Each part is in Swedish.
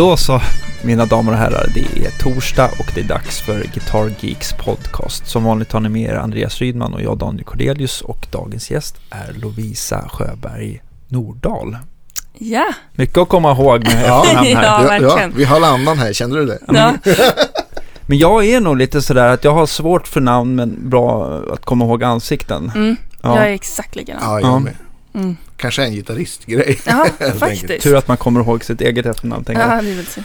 Då så, mina damer och herrar, det är torsdag och det är dags för Guitar Geeks podcast. Som vanligt har ni med er Andreas Rydman och jag Daniel Cordelius och dagens gäst är Lovisa Sjöberg Nordahl. Ja, Mycket att komma ihåg med Ja. efternamn här. Ja, ja, verkligen. vi har andan här, kände du det? ja. Men jag är nog lite sådär att jag har svårt för namn men bra att komma ihåg ansikten. Mm. Ja. jag är exakt likadan. Ja, Ja. jag med. Mm. Kanske en gitarristgrej. Ja, faktiskt. Tur att man kommer ihåg sitt eget efternamn. Ja, det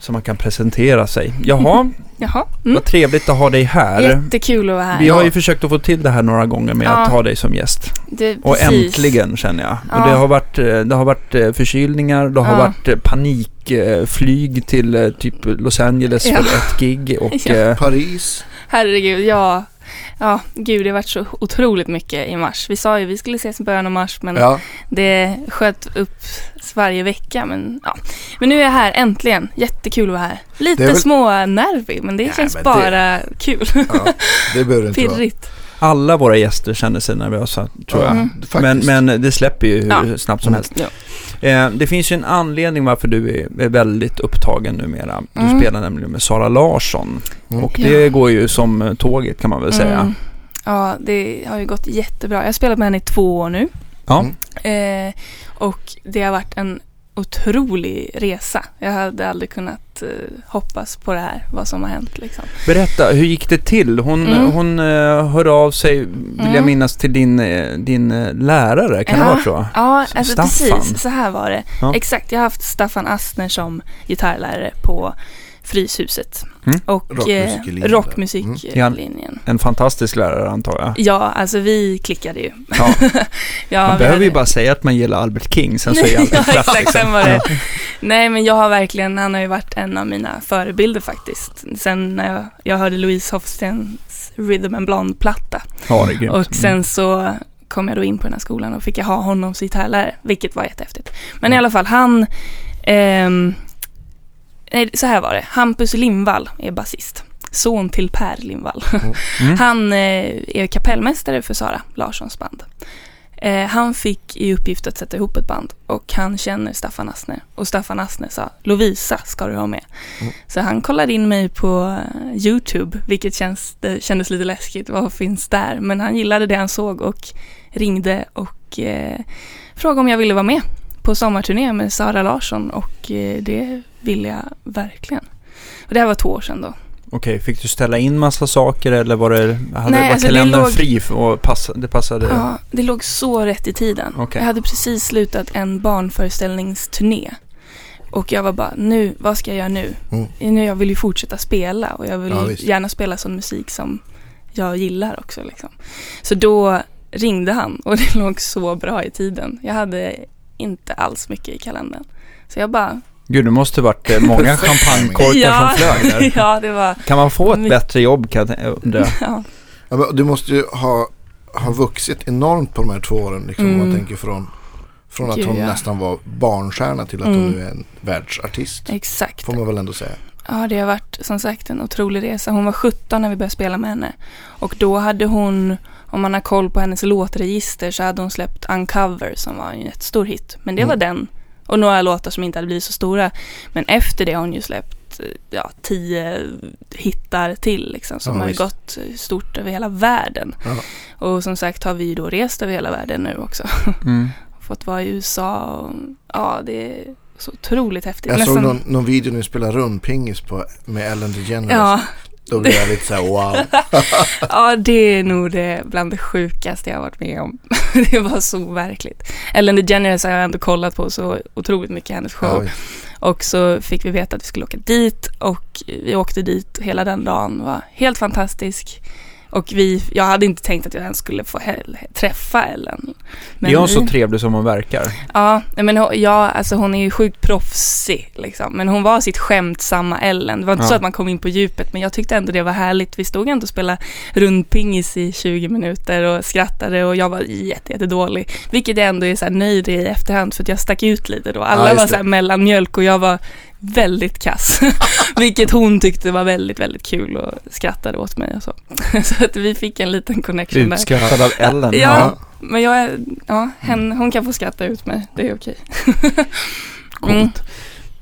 så. Man kan presentera sig. Jaha, Jaha, mm. vad trevligt att ha dig här. jättekul att vara här. Vi har ju försökt att få till det här några gånger med Ja. att ha dig som gäst. det, Och precis. äntligen känner jag. Ja. Och det har varit, eh, det har varit eh, förkylningar, det har Ja. varit eh, panikflyg till eh, typ Los Angeles Ja. för ett gig och Ja. eh, Paris. Herregud, ja. Ja, gud det har varit så otroligt mycket i mars. Vi sa ju vi skulle ses i början av mars men Ja, det sköt upp varje vecka. Men, ja. men nu är jag här äntligen. Jättekul att vara här. Lite Det väl- smånervig men det Nej, känns men det- bara kul. ja, det behöver det inte vara. Alla våra gäster känner sig nervösa tror jag. Mm. Men, men det släpper ju hur Ja. snabbt som Mm. helst. Ja. Eh, det finns ju en anledning varför du är, väldigt upptagen numera. Du Mm. spelar nämligen med Sara Larsson. Mm. Och Ja. det går ju som eh, tåget kan man väl säga. Mm. Ja, det har ju gått jättebra. Jag har spelat med henne i två år nu. Ja. Mm. Eh, och det har varit en otrolig resa. Jag hade aldrig kunnat eh, hoppas på det här, vad som har hänt liksom. Berätta, hur gick det till? Hon, Mm. hon uh, hörde av sig, vill jag Mm. minnas, till din, eh, din eh, lärare. Kan det Ja. vara så? Ja, alltså Staffan. precis. Så här var det. Ja. Exakt, jag har haft Staffan Astner som gitarrlärare på Fryshuset. Mm. Och Rockmusiklinjen eh, där. rockmusiklinjen. En fantastisk lärare antar jag. Ja, alltså vi klickade ju. Ja. ja, man behöver ju hade- bara säga att man gillar Albert King, sen så är allt ja, klart. exakt, liksom. sen var det. Nej, men jag har verkligen, han har ju varit en av mina förebilder faktiskt. Sen när jag, jag hörde Louise Hofstens Rhythm and Blonde-platta. Ja, det är grymt. Och sen så kom jag då in på den här skolan och fick jag ha honom som gitarrlärare, vilket var jättehäftigt. Men i alla fall, han... ehm, nej, så här var det. Hampus Lindvall är basist. Son till Per Lindvall. Mm. Han eh, är kapellmästare för Sara Larssons band. Eh, han fick i uppgift att sätta ihop ett band och han känner Staffan Astner. Och Staffan Astner sa Lovisa ska du ha med. Mm. Så han kollade in mig på eh, YouTube, vilket känns, det kändes lite läskigt. Vad finns där? Men han gillade det han såg och ringde och eh, frågade om jag ville vara med på sommarturné med Sara Larsson och eh, det ville jag verkligen. Och det här var två år sedan då. Okej, fick du ställa in massa saker eller var det, hade, Nej, var alltså kalendern låg- fri och pass, det passade? Ja, det låg så rätt i tiden. Okej. Jag hade precis slutat en barnföreställningsturné. Och jag var bara, nu, vad ska jag göra nu? Mm. nu jag vill ju fortsätta spela och jag vill Ja, gärna spela sån musik som jag gillar också. Liksom. Så då ringde han och det låg så bra i tiden. Jag hade inte alls mycket i kalendern. Så jag bara, Gud, det måste varit eh, många champagnekorkar ja, som flög där. ja, det var, Kan man få ett bättre jobb kan jag undra? ja, Ja, du måste ju ha, ha vuxit enormt på de här två åren. Liksom, Om man Mm. tänker från, från att Gud, hon ja. nästan var barnstjärna till att hon Mm. nu är en världsartist. exakt. Får man väl ändå säga. Ja, det har varit som sagt en otrolig resa. Hon var 17 när vi började spela med henne. Och då hade hon, om man har koll på hennes låtregister, så hade hon släppt Uncover som var en jättestor hit. Men det Mm. var den. Och några låtar som inte hade blivit så stora. Men efter det har hon ju släppt eh, ja, tio hittar till liksom, som Ja, har visst. gått stort över hela världen. Ja. Och som sagt har vi ju då rest över hela världen nu också. Mm. Fått vara i USA och ja, det är så otroligt häftigt. Jag såg Nästan- någon, någon video när du spelar rundpingis på, med Ellen DeGeneres. Ja, Då blev jag lite så här wow. Ja, det är nog det bland det sjukaste jag har varit med om. det var så verkligt. Ellen DeGeneres har jag ändå kollat på så otroligt mycket hennes show. Ja, Och så fick vi veta att vi skulle åka dit och vi åkte dit hela den dagen. var helt fantastisk. Och vi, jag hade inte tänkt att jag ens skulle få träffa Ellen. är hon vi- så trevlig som hon verkar? Ja, men hon, ja, alltså hon är ju sjukt proffsig liksom. Men hon var sitt skämtsamma Ellen. Det var inte Ja. så att man kom in på djupet, men jag tyckte ändå det var härligt. Vi stod ändå och spelade rundpingis i 20 minuter och skrattade och jag var jätte, jätte. Vilket jag ändå är så nöjd i efterhand för att jag stack ut lite då. Alla Ja, var så mellanmjölk och jag var väldigt kass. Vilket hon tyckte var väldigt, väldigt kul och skrattade åt mig och så. så att vi fick en liten connection där. Utskrattad av Ellen. Ja. Men jag är, ja, hen, hon kan få skratta ut mig. Det är okej. Mm. Coolt.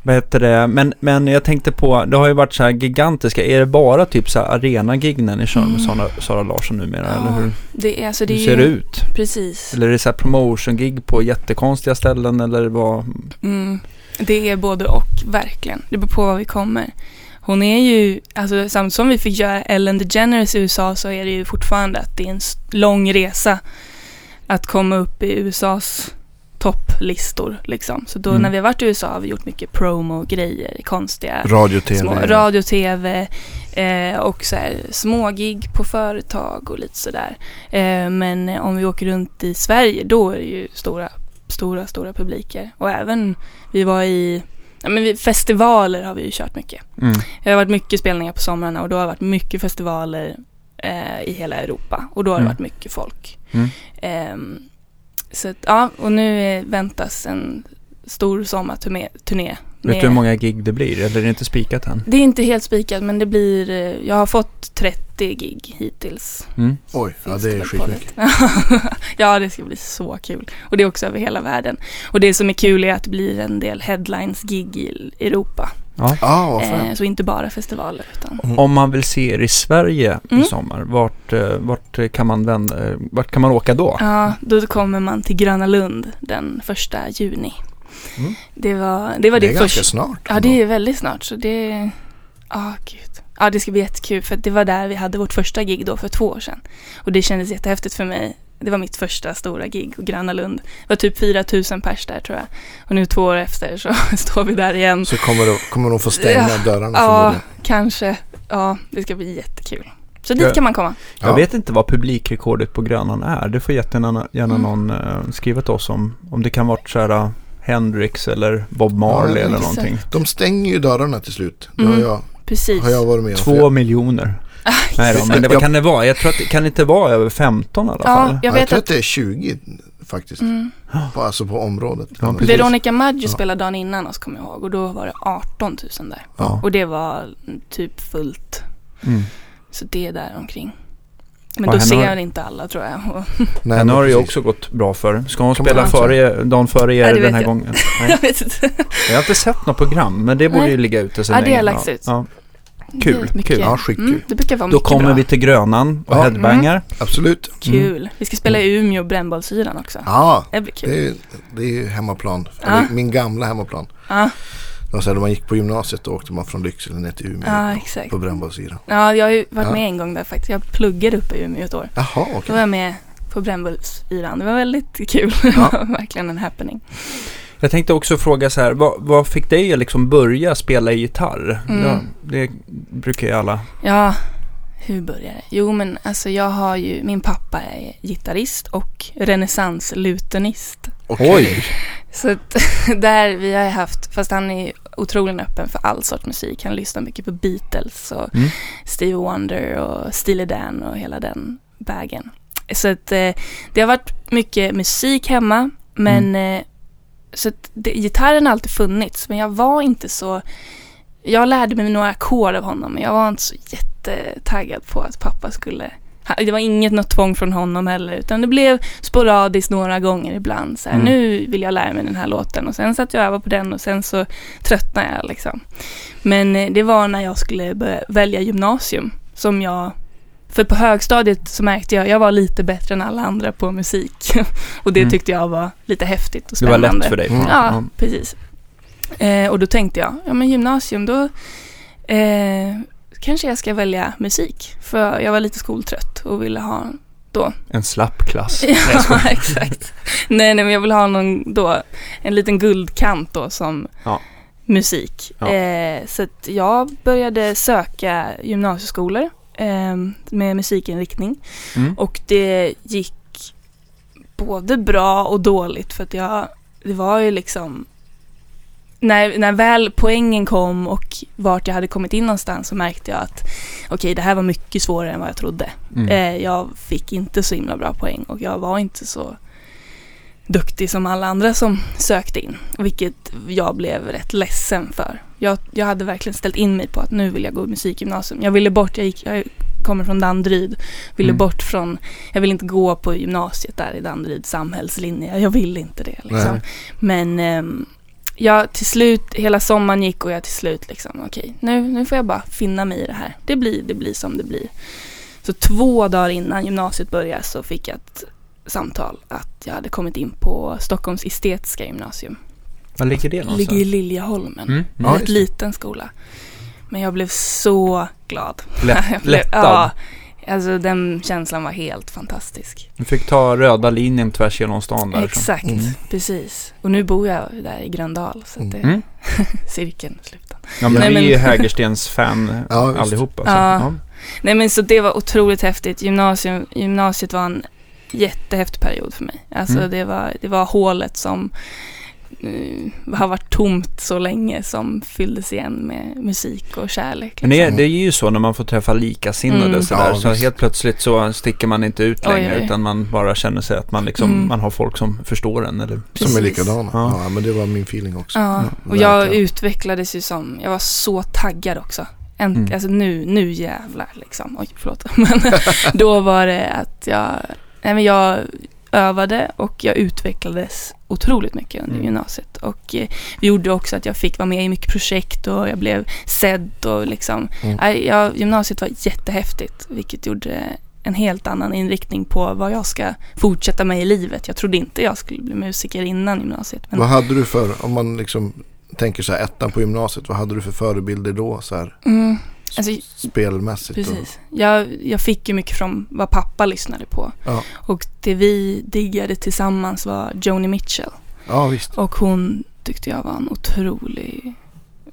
Vad heter det? Men, men jag tänkte på, det har ju varit så här gigantiska, är det bara typ så här arena-gig när ni kör med Mm. Sara, Sara Larsson numera? Ja, Eller hur, Det är, alltså, det hur ser det ju, ut? Precis. Eller är det så här promotion-gig på jättekonstiga ställen eller vad? Mm, det är både och, verkligen. Det beror på vad vi kommer. Hon är ju, alltså samtidigt som vi fick göra Ellen DeGeneres i USA så är det ju fortfarande att det är en lång resa att komma upp i USAs topplistor liksom. Så då Mm. när vi har varit i USA har vi gjort mycket promo-grejer, konstiga Radio, tv. små, radio, tv eh, och så här, smågig på företag och lite sådär. Eh, men eh, om vi åker runt i Sverige då är det ju stora, stora, stora publiker. Och även vi var i Ja, men vi, festivaler har vi ju kört mycket. Mm. Det har varit mycket spelningar på somrarna och då har det varit mycket festivaler eh, i hela Europa. Och då har det Mm. varit mycket folk. Mm. Ehm, så att, ja, och nu eh, väntas en stor sommarturné. Turné Vet med- du hur många gig det blir? Eller är det inte spikat än? det är inte helt spikat men det blir, eh, jag har fått 30 gig hittills. Mm. Oj, ja det är skitmycket. ja, det ska bli så kul. Och det är också över hela världen. Och det som är kul är att det blir en del headlines-gig i Europa. Ja. Vad Eh, så inte bara festivaler utan... Mm. Om man vill se er i Sverige i Mm. sommar, vart, eh, vart, kan man vända, eh, vart kan man åka då? Ja, då kommer man till Gröna Lund den första juni. Mm. Det var det, var Det det, är ganska första. snart. Ja, det är väldigt snart. Så det... Ja, gud. Ja, det ska bli jättekul för att det var där vi hade vårt första gig då för två år sedan. Och det kändes jättehäftigt för mig. Det var mitt första stora gig och Gröna Lund. Det var typ 4 000 pers där tror jag. Och nu två år efter så står vi där igen. Så kommer, de, kommer de få stänga Ja. dörrarna Ja, kanske. Ja, det ska bli jättekul. Så dit kan man komma. Jag Ja. vet inte vad publikrekordet på Grönan är. Det får jättegärna gärna Mm. någon uh, skriva till oss om. Om det kan vara så här uh, Hendrix eller Bob Marley Ja, eller någonting. De stänger ju dörrarna till slut. Det Mm. har, jag, Precis. har jag varit med om. Två miljoner. Nej då, men det, vad kan det vara? Jag tror att det kan inte vara över 15 i alla Ja, fall. jag jag, vet tror att... att det är 20 faktiskt. Mm. På, alltså på området. Ja. Veronica Maggio Ja. spelade dagen innan oss kommer jag ihåg och då var det 18 000 där. Ja. Och det var typ fullt. Mm. Så det är där omkring. Men då ser inte alla tror jag. Nej, Henne men har det ju också gått bra för. Ska hon Kan spela före, dagen före er den här jag. gången? Nej. jag vet inte. Jag har inte sett något program, men det borde Nej. ju ligga ute sen Ja, det har lagts ut. Ja. Det Kul, kul. Ja, skitkul. Mm, det brukar vara Då kommer bra. vi till Grönan och Ja. headbangar. Absolut. Kul. Vi ska spela i Umeå, Brännbollsyran också. Ja, Det blir kul. det är, det är ju hemmaplan. Ja. Min gamla hemmaplan. Ja, Det här, när man gick på gymnasiet då åkte man från Lycksele ner till Umeå. ja exakt. På brännbollsyran. Ja, jag har ju varit Ja. med en gång där faktiskt. Jag pluggade uppe i Umeå ett år. Jaha, Då okej. var jag med på Brännbollsyran. Det var väldigt kul. Det Ja. var verkligen en happening. Jag tänkte också fråga så här, vad, vad fick dig att liksom börja spela gitarr? Mm. Ja, det brukar ju alla. Ja, hur började det? Jo, men alltså jag har ju, min pappa är gitarrist och renässanslutenist. Okej. Så att där vi har haft, fast han är otroligt öppen för all sorts musik. Han lyssnar mycket på Beatles och Mm. Stevie Wonder och Steely Dan och hela den vägen. Så att eh, det har varit mycket musik hemma, men eh, så att det, gitarren har alltid funnits, men jag var inte så jag lärde mig några ackord av honom, men jag var inte så jättetaggad på att pappa skulle det var inget något tvång från honom heller, utan det blev sporadiskt några gånger ibland. Så här, Mm. Nu vill jag lära mig den här låten och sen satt jag övade på den och sen så tröttnade jag liksom. Men eh, det var när jag skulle börja välja gymnasium som jag för på högstadiet så märkte jag, jag var lite bättre än alla andra på musik. och det Mm. tyckte jag var lite häftigt och Det var spännande. lätt för dig. Mm. Ja, precis. Eh, och då tänkte jag, ja men gymnasium då eh, kanske jag ska välja musik. För jag var lite skoltrött och ville ha då. En slapp klass. Ja, exakt. Nej, nej, men jag vill ha någon då, en liten guldkant då som Ja. musik. Ja. Eh, så att jag började söka gymnasieskolor eh, med musikinriktning. Mm. Och det gick både bra och dåligt för att jag, det var ju liksom när, när väl poängen kom och vart jag hade kommit in någonstans så märkte jag att okej, det här var mycket svårare än vad jag trodde. Mm. Eh, jag fick inte så himla bra poäng och jag var inte så duktig som alla andra som sökte in. Vilket jag blev rätt ledsen för. Jag, jag hade verkligen ställt in mig på att nu vill jag gå musikgymnasium. Jag ville bort, jag, gick, jag kommer från Danderyd. Ville Mm. bort från, jag vill inte gå på gymnasiet där i Danderyd, samhällslinje. Jag vill inte det liksom. Men ehm, jag till slut, hela sommaren gick och jag till slut liksom, okej, nu, nu får jag bara finna mig i det här. Det blir, det blir som det blir. Så två dagar innan gymnasiet började så fick jag ett samtal att jag hade kommit in på Stockholms estetiska gymnasium. Var ligger det Det någonstans? ligger i Liljeholmen. Mm. Ja, En liten skola. Men jag blev så glad. Lätt, lättad. Ja, alltså den känslan var helt fantastisk. Du fick ta röda linjen tvärs genom stan där. Exakt, Mm. precis. Och nu bor jag där i Gröndal, så att det Mm. cirkeln slutad. Ja, men Nej, vi är ju Hägerstens fan Ja, allihopa. Så. Ja. Ja. Nej men så det var otroligt häftigt. Gymnasium, gymnasiet var en jättehäftig period för mig. Alltså Mm. det, var, det var hålet som har varit tomt så länge som fylldes igen med musik och kärlek. Men det är, liksom. det är ju så när man får träffa likasinnade Mm. sådär. Ja, så helt plötsligt så sticker man inte ut längre oj. utan man bara känner sig att man liksom, Mm. man har folk som förstår en. Eller, Som är likadana. Ja. Ja. men det var min feeling också. Ja, Ja, och jag verkligen. utvecklades ju som, jag var så taggad också. En, Mm. Alltså nu, nu jävlar liksom. Oj, förlåt. Men då var det att jag, nej men jag övade och jag utvecklades otroligt mycket under Mm. gymnasiet. Och eh, det gjorde också att jag fick vara med i mycket projekt och jag blev sedd och liksom. Mm. Jag, gymnasiet var jättehäftigt, vilket gjorde en helt annan inriktning på vad jag ska fortsätta med i livet. Jag trodde inte jag skulle bli musiker innan gymnasiet. Men, Vad hade du för, om man liksom tänker så här ettan på gymnasiet, vad hade du för förebilder då så här mm, alltså, spelmässigt? Och, Precis. Jag, jag fick ju mycket från vad pappa lyssnade på. Ja. Och det vi diggade tillsammans var Joni Mitchell. ja, visst. Och hon tyckte jag var en otrolig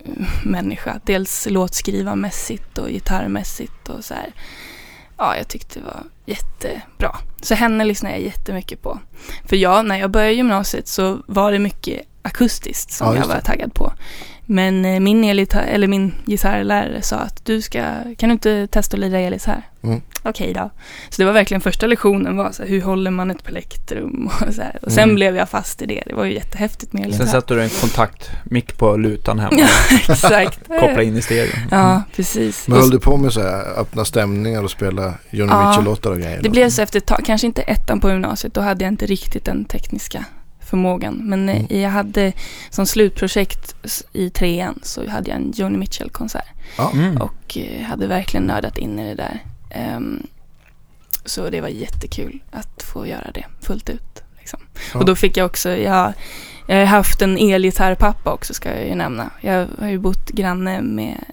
eh, människa. Dels låtskrivarmässigt och gitarrmässigt och så här. Ja, jag tyckte det var jättebra. Så henne lyssnade jag jättemycket på. För jag, när jag började gymnasiet så var det mycket akustiskt som Ja, jag var taggad på. Men eh, min, elgitarr, eller min gitarrlärare sa att du ska, kan du inte testa att lira elgitarr? Mm. Okej då. Så det var verkligen första lektionen var så här, hur håller man ett plektrum och så här. Och sen Mm. blev jag fast i det. Det var ju jättehäftigt med sen elgitarr. sätter du en kontaktmick på lutan hemma Ja, exakt. koppla in i stereon. Ja, precis. Men höll du på med så här öppna stämningar och spela Johnny Ja, Mitchell-låtar och grejer? det då? blev så efter ett tag, kanske inte ettan på gymnasiet, då hade jag inte riktigt den tekniska förmågan. Men eh, Mm. jag hade som slutprojekt i trean så hade jag en Joni Mitchell-konsert. Ja. Mm. Och eh, hade verkligen nördat in i det där. Ehm, så det var jättekul att få göra det fullt ut. Liksom. Ja. Och då fick jag också, jag, jag har haft en elgitarrpappa också ska jag ju nämna. Jag har ju bott granne med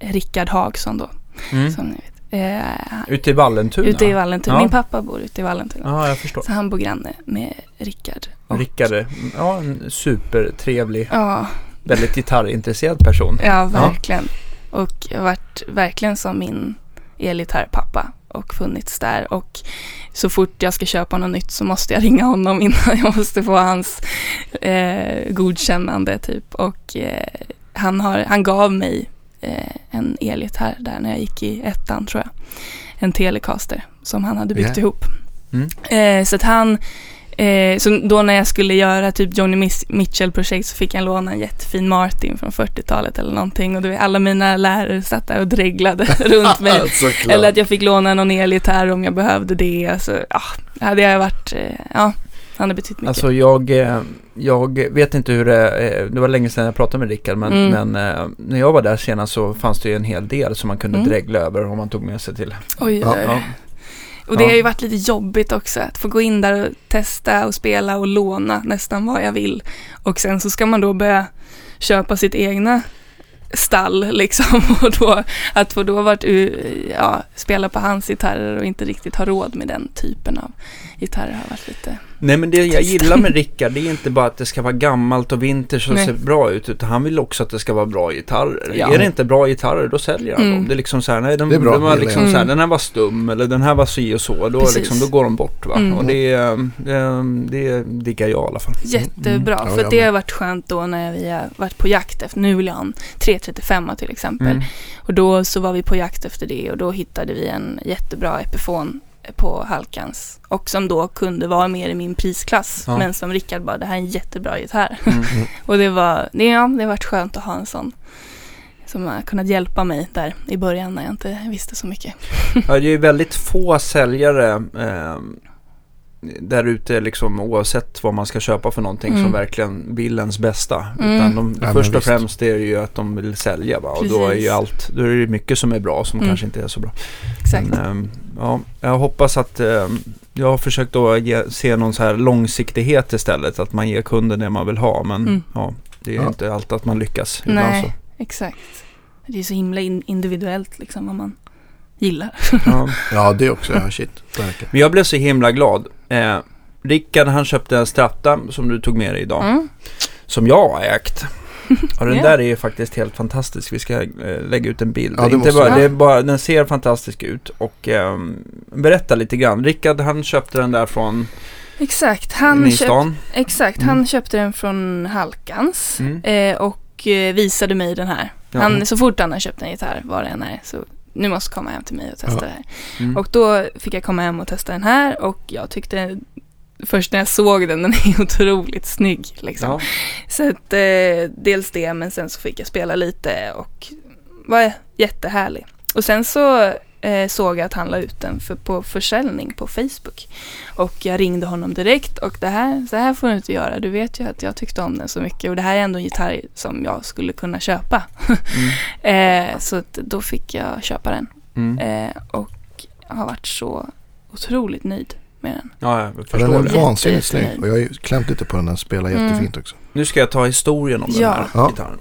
Rickard Hagsson då, Mm. som ni vet. Eh, Ute i Vallentuna? ute i Vallentuna. Ja. Min pappa bor ute i Vallentuna. Ja, jag förstår. Så han bor granne med Rickard. Och- Rickard, ja en supertrevlig, Ja, väldigt gitarrintresserad person. ja, verkligen. Och jag har varit verkligen som min elgitarrpappa och funnits där. Och så fort jag ska köpa något nytt så måste jag ringa honom innan jag måste få hans eh, godkännande typ. Och eh, han, har, han gav mig eh, en elgitarr där när jag gick i ettan tror jag. En Telecaster som han hade byggt Ja. ihop. Mm. Eh, så att han, eh, så då när jag skulle göra typ Johnny Mitchell-projekt så fick jag låna en jättefin Martin från 40-talet eller någonting. Och då alla mina lärare satt där och dreglade runt mig. Eller att jag fick låna någon elgitarr om jag behövde det. Alltså, ja, hade jag varit, eh, ja, han har betytt mycket. Alltså jag, eh, jag vet inte hur det, eh, det var länge sedan jag pratade med Rickard men, Mm. men när jag var där senast så fanns det ju en hel del som man kunde Mm. dregla över om man tog med sig till. oj, Ja. Ja. Och det Ja. har ju varit lite jobbigt också att få gå in där och testa och spela och låna nästan vad jag vill. Och sen så ska man då börja köpa sitt egna stall liksom och då att få då varit ja, spela på hans gitarrer och inte riktigt ha råd med den typen av gitarrer har varit lite Nej men det jag gillar med Rickard det är inte bara att det ska vara gammalt och vintage och Nej. se bra ut utan han vill också att det ska vara bra gitarrer. Ja. Är det inte bra gitarrer då säljer han Mm. dem. Det är liksom så här, nej de, Det är bra, de var liksom jag. så här, Mm. den här var stum eller den här var si och så. Då, Precis. liksom, då går de bort va. Mm. Och det, eh, det, det diggar jag i alla fall. jättebra. Mm. Ja, för jag det har varit skönt då när vi har varit på jakt efter, nu vill jag ha en 335 till exempel. Mm. Och då så var vi på jakt efter det och då hittade vi en jättebra Epiphone på Halkans. Och som då kunde vara mer i min prisklass. Ja. Men som Rickard bara, det här är en jättebra gitarr. Mm. och det var, det, ja, det har varit skönt att ha en sån. Som har kunnat hjälpa mig där i början när jag inte visste så mycket. Ja, det är ju väldigt få säljare eh, där ute liksom oavsett vad man ska köpa för någonting Mm. som verkligen vill ens bästa. Mm. Utan de, Ja, först och visst. främst är det ju att de vill sälja va? och då är ju allt, då är det ju mycket som är bra som Mm. kanske inte är så bra. Exakt. Men, ehm, ja, jag hoppas att ehm, jag har försökt då ge, se någon så här långsiktighet istället. Att man ger kunden det man vill ha. Men Mm. ja, det är Ja. inte alltid att man lyckas. Nej. så. Exakt. Det är så himla in- individuellt liksom vad man gillar. Ja. Ja, det också. Ja, shit. Verkligen. Men jag blev så himla glad. Eh, Rickard han köpte en Strata som du tog med dig idag. Mm. Som jag har ägt. Och den Ja. där är ju faktiskt helt fantastisk. Vi ska eh, lägga ut en bild. Ja, det Inte bara, det är bara, den ser fantastisk ut. Och ehm, berätta lite grann. Rickard han köpte den där från Exakt. Han, köpt, exakt. Mm. han köpte den från Halkans Mm. eh, och eh, visade mig den här. Ja. Han, så fort han har köpt en gitarr, vad det än är, så nu måste komma hem till mig och testa Ja. det här. Mm. Och då fick jag komma hem och testa den här och jag tyckte Först när jag såg den, den är otroligt snygg liksom. ja. Så att eh, dels det, men sen så fick jag spela lite och var jättehärlig. Och sen så eh, såg jag att han la ut den för, på försäljning på Facebook. Och jag ringde honom direkt och det här, så här får du inte göra. Du vet ju att jag tyckte om den så mycket och det här är ändå en gitarr som jag skulle kunna köpa. Mm. eh, så att då fick jag köpa den Mm. eh, och har varit så otroligt nöjd med den. Ja, jag Ja, den förstår är det. Vansinnigt snygg. Och jag har ju klämt lite på den. Den spelar Mm. jättefint också. Nu ska jag ta historien om den Ja. här Ja. gitarren.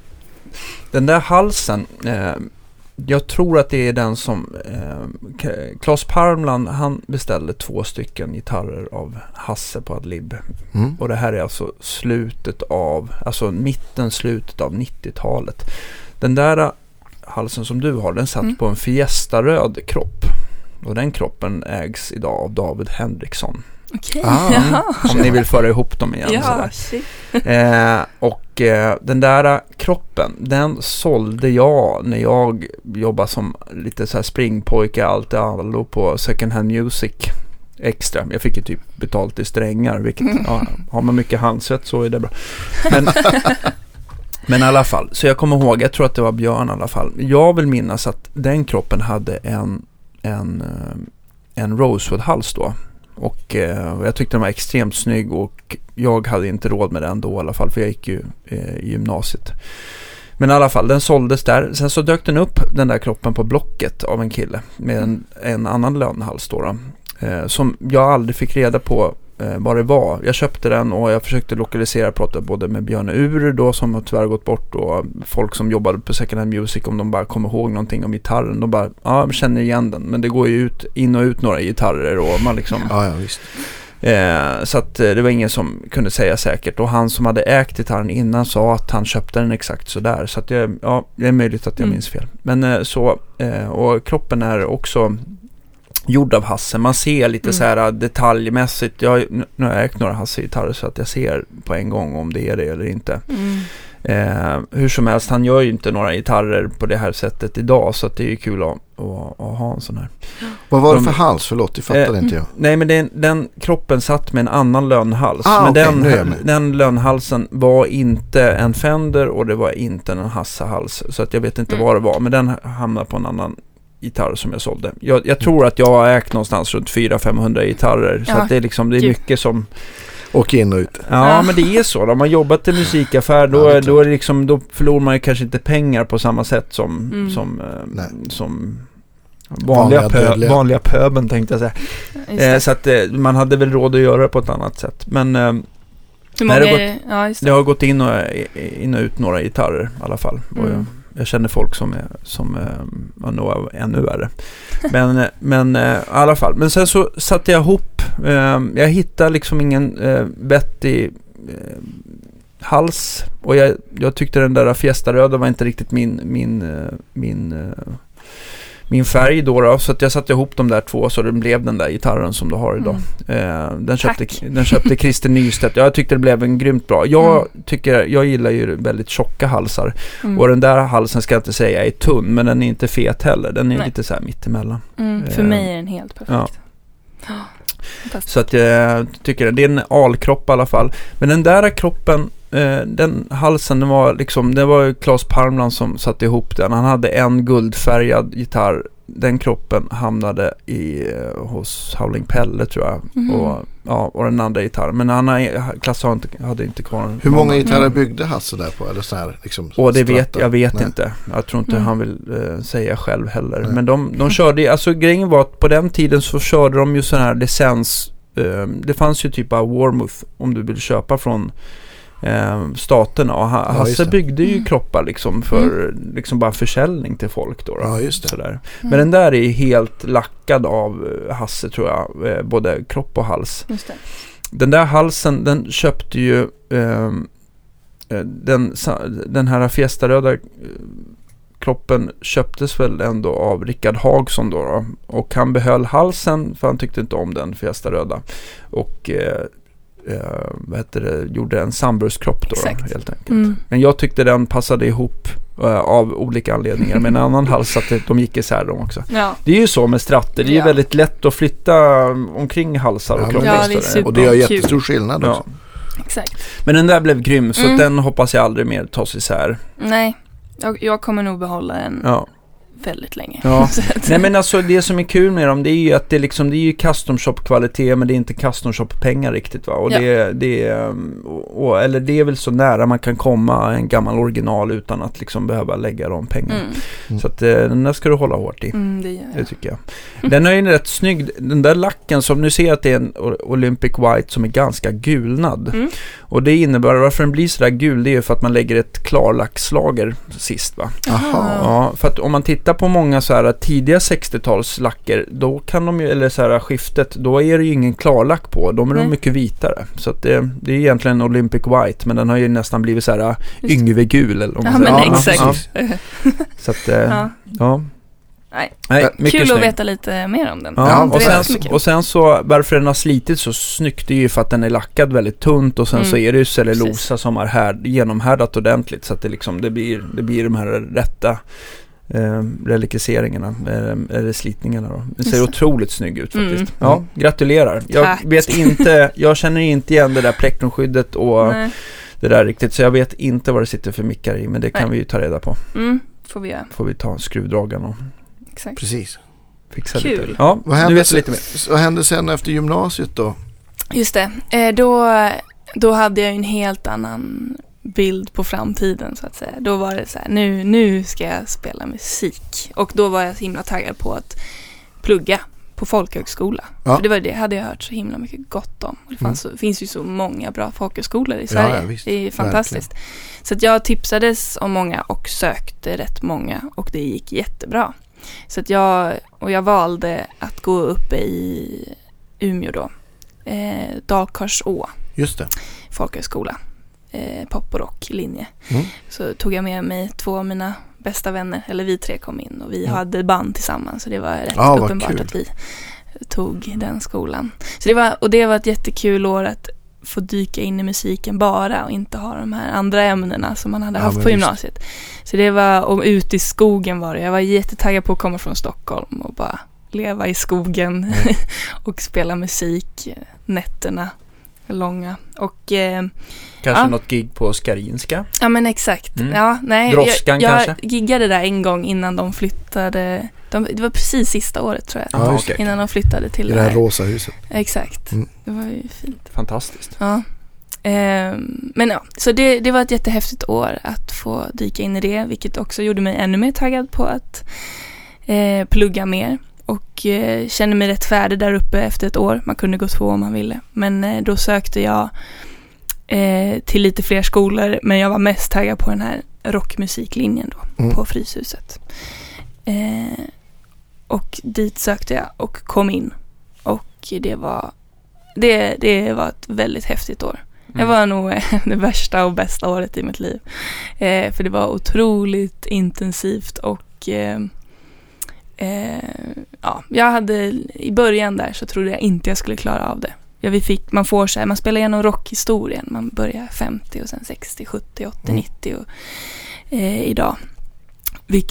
Den där halsen, eh, jag tror att det är den som eh, Claes Parmland, han beställde två stycken gitarrer av Hasse på Adlib. Mm. Och det här är alltså slutet av, alltså mitten, slutet av 90-talet. Den där eh, halsen som du har, den satt Mm. på en Fiesta-röd kropp. Och den kroppen ägs idag av David Henriksson. Okej, Ah, jaha. Om ni vill föra ihop dem igen. Ja. Eh, och eh, den där eh, kroppen, den sålde jag när jag jobbade som lite så här springpojke, allt i allo på Second Hand Music extra. Jag fick ju typ betalt i strängar, vilket, ja, har man mycket handsvett så är det bra. Men, men i alla fall, så jag kommer ihåg, jag tror att det var Björn i alla fall. Jag vill minnas att den kroppen hade en, en, eh, en Rosewood-hals då. Och eh, jag tyckte den var extremt snygg och jag hade inte råd med den då i alla fall för jag gick ju eh, i gymnasiet. Men i alla fall, den såldes där. Sen så dök den upp, den där kroppen, på Blocket av en kille med en, en annan lönhals då. då eh, som jag aldrig fick reda på vad det var. Jag köpte den och jag försökte lokalisera, prata både med Björn Ur då som har tyvärr gått bort och folk som jobbade på Second Hand Music om de bara kommer ihåg någonting om gitarren. De bara, ja, jag känner igen den. Men det går ju ut, in och ut några gitarrer och man liksom Ja, ja, visst. Eh, så att eh, det var ingen som kunde säga säkert. Och han som hade ägt gitarren innan sa att han köpte den exakt sådär. Så att jag, ja, det är möjligt att jag Mm. minns fel. Men eh, så, eh, och kroppen är också gjord av Hasse. Man ser lite Mm. så här eh, detaljmässigt. Jag, nu har jag ägt några Hasse-gitarrer så att jag ser på en gång om det är det eller inte. Mm. Eh, hur som helst, han gör ju inte några gitarrer på det här sättet idag. Så att det är ju kul att, att, att ha en sån här. Vad var det De- för hals? Förlåt, det fattade Eh, inte jag. Nej, men den, den kroppen satt med en annan lönhals. Ah, men okej, den, den lönhalsen var inte en Fender och det var inte en Hasse-hals. Så att jag vet inte Mm. vad det var. Men den hamnade på en annan gitarr som jag sålde. Jag, jag tror att jag har ägt någonstans runt 400-500 gitarrer. Så Ja, att det är, liksom, det är gud. mycket som... Och in och ut. Ja, Ja. men det är så. Om man jobbat i musikaffär då, Ja, då, är det liksom, då förlorar man ju kanske inte pengar på samma sätt som, Mm. som, eh, Nej. som vanliga, Vanliga pö, vanliga pöben tänkte jag säga. Eh, så att eh, man hade väl råd att göra det på ett annat sätt. Men eh, Hur nej, många det har det? Ja, det det. har gått in och, in och ut några gitarrer i alla fall. Mm jag känner folk som är, som eh, är nog ännu värre. Men, men eh, i alla fall. Men sen så satte jag ihop. Eh, jag hittade liksom ingen vettig hals. Och jag, jag tyckte den där fiestaröda var inte riktigt min, min, min, min färg då, då. Så att jag satte ihop de där två så den blev den där gitarren som du har idag. Mm. Eh, den, köpte, Tack. den köpte Christer Nystedt. Jag tyckte det blev en grymt bra. Jag, Mm. tycker, jag gillar ju väldigt tjocka halsar. Mm. Och den där halsen ska jag inte säga är tunn, men den är inte fet heller. Den är Nej. lite så här mittemellan. Mm. För eh, mig är den helt perfekt. ja. Så att jag tycker det är en alkropp i alla fall. Men den där kroppen, den halsen, den var liksom, det var ju Claes Parmland som satte ihop den. Han hade en guldfärgad gitarr den kroppen hamnade i, eh, hos Howling Pelle tror jag. Mhm. Och, ja, och den andra gitarren. Men han har, Klasse har inte, hade inte kvar Hur många någon. gitarrer Mm. byggde Hasse där på? Eller så här, liksom, Och det vet, jag vet Nej. inte. Jag tror inte Mm. han vill eh, säga själv heller. Nej. Men de, de körde, alltså grejen var att på den tiden så körde de ju sån här licens. Eh, det fanns ju typ av Warmouth om du vill köpa från eh, staterna. Och ha, Ja, Hasse byggde ju Mm. kroppar liksom för liksom bara försäljning till folk då. då. Ja, just det. Sådär. Mm. Men den där är helt lackad av eh, Hasse tror jag. Eh, både kropp och hals. Just det. Den där halsen, den köpte ju ehm, eh, den, den här Fiesta-röda eh, kroppen köptes väl ändå av Rickard Hagsson då, då. Och han behöll halsen för han tyckte inte om den Fiesta-röda. Och eh, eh, vad heter det, gjorde en samburskropp då, då helt enkelt. Mm. Men jag tyckte den passade ihop eh, av olika anledningar med en annan hals så att de gick isär de också. Ja. Det är ju så med stratter, det är ju Ja. väldigt lätt att flytta omkring halsar och Ja, kroppar. Ja, och det gör jättestor skillnad Ja. också. Exakt. Men den där blev grym så Mm. den hoppas jag aldrig mer tas isär. Nej, jag, jag kommer nog behålla den Ja. Väldigt länge. Ja. Nej men alltså det som är kul med dem det är ju att det, liksom, det är ju custom shop kvalitet men det är inte custom shop pengar riktigt va. Och Ja. det, det är, och, eller det är väl så nära man kan komma en gammal original utan att liksom behöva lägga de pengarna. Mm. Så att eh, den där ska du hålla hårt i. Mm, det gör Det tycker jag. Den är ju rätt snygg. Den där lacken som nu ser att det är en Olympic White som är ganska gulnad. Mm. Och det innebär, varför den blir sådär gul, det är ju för att man lägger ett klarlackslager sist va. Jaha. Ja, för att om man tittar på många så här tidiga 60-talslacker, då kan de ju, eller så här skiftet, då är det ju ingen klarlack på. De är Nej. de mycket vitare. Så att det, det är egentligen Olympic White, men den har ju nästan blivit så här Yngve-gul eller vad man Ja men säger. Ja, exakt. precis. Så att, eh, Ja. ja. Nej. Nej, Kul Kul att snygg. veta lite mer om den. Ja, Ja, och, sen, så och sen så varför den har slitit så snyggt det är ju för att den är lackad väldigt tunt och sen Mm. så är det ju cellulosa Precis. som har här, genomhärdat ordentligt så att det liksom det blir, det blir de här rätta eh, relikiseringarna, eh, eller slitningarna då. Det ser otroligt snygg ut faktiskt. Mm. Ja, Mm. gratulerar. Jag Tack. vet inte, jag känner inte igen det där plektrumskyddet och Nej. det där riktigt så jag vet inte vad det sitter för mickar i men det kan Nej. vi ju ta reda på. Mm, får vi göra. Får vi ta skruvdragaren och Exakt. Precis. fixa Kul. lite. Ja, Vad nu hände, vet du sen, lite mer. vad hände sen efter gymnasiet då? Just det. Eh, då, då hade jag ju en helt annan bild på framtiden så att säga. Då var det så här, nu, nu ska jag spela musik. Och då var jag så himla taggad på att plugga på folkhögskola. Ja. För det var det hade jag hört så himla mycket gott om. Det fanns så, finns ju så många bra folkhögskolor i Ja, Sverige. ja, visst. det är fantastiskt. Så att jag tipsades om många och sökte rätt många och det gick jättebra. Så att jag, och jag valde att gå uppe i Umeå då. Eh, Dalkarså Just det. folkhögskola. Eh, pop och rocklinje. Mm. Så tog jag med mig två av mina bästa vänner, eller vi tre kom in och vi Mm. hade band tillsammans. Så det var rätt vad uppenbart att vi tog den skolan. Så det var, och det var ett jättekul år att få dyka in i musiken bara och inte ha de här andra ämnena som man hade Ja, haft på gymnasiet. Så det var, och ute i skogen var det. Jag var jättetaggad på att komma från Stockholm och bara leva i skogen Mm. och spela musik nätterna långa. Och eh, Kanske Ja. något gig på Skarinska. ja men exakt. Mm. Ja, nej, Droskan jag, jag kanske? giggade där en gång innan de flyttade. De, det var precis sista året tror jag. Ja, just okej. Innan de flyttade I till det det här här. rosa huset. Exakt. Mm. Det var ju fint. Fantastiskt. Ja. Ehm, men ja, så det, det var ett jättehäftigt år att få dyka in i det, vilket också gjorde mig ännu mer taggad på att eh, plugga mer. Och eh, kände mig rätt färdig där uppe efter ett år. Man kunde gå två om man ville. Men eh, då sökte jag eh, till lite fler skolor, men jag var mest taggad på den här rockmusiklinjen då, Mm. på Fryshuset. Eh, och dit sökte jag och kom in. Och det var, det, det var ett väldigt häftigt år. Mm. Det var nog det värsta och bästa året i mitt liv. Eh, för det var otroligt intensivt och eh, eh, ja, jag hade i början där så trodde jag inte jag skulle klara av det. Ja, vi fick, man får så här, man spelar igenom rockhistorien. Man börjar 50 och sen 60, 70, 80, Mm. 90 och eh, idag.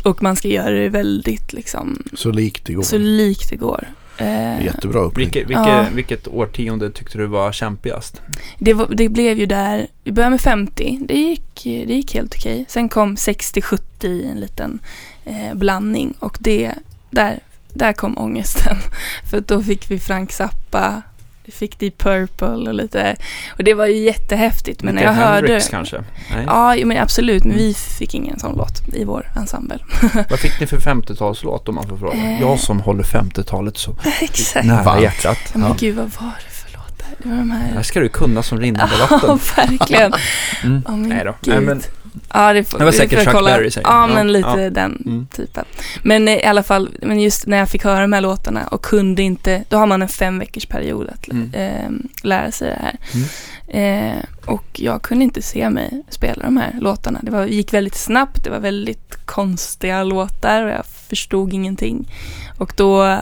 Och man ska göra det väldigt liksom Så likt det går. så likt det går. Eh, Jättebra upplägg. Vilket, vilket, Ja. vilket årtionde tyckte du var kämpigast? Det, var, det blev ju där, vi började med 50, det gick, det gick helt okej. Sen kom 60-70 i en liten eh, blandning och det, där där kom ångesten. För då fick vi Frank Zappa, vi fick Deep Purple och lite, och det var ju jättehäftigt. Men Lite när jag Hendrix hörde... kanske? Nej. Ja, men absolut, men vi fick ingen sån låt i vår ensemble. Vad fick ni för 50-talslåt om man får fråga? Eh. Jag som håller 50-talet så Exakt. nära hjärtat. Ja, men Ja. gud, vad var det för låtar? Det var de Det här här... ska du kunna som rinnande Ja, vatten. verkligen. Mm. Ja, men Nej då. gud. Nej, men, Ja, det, får, Det var säkert Chuck kolla. Berry säkert. Ja, men lite ja. den Mm. typen. Men i alla fall, men just när jag fick höra de här låtarna och kunde inte, då har man en fem veckors period att Mm. eh, lära sig det här. Eh, och jag kunde inte se mig spela de här låtarna. Det var, gick väldigt snabbt, det var väldigt konstiga låtar och jag förstod ingenting. Och då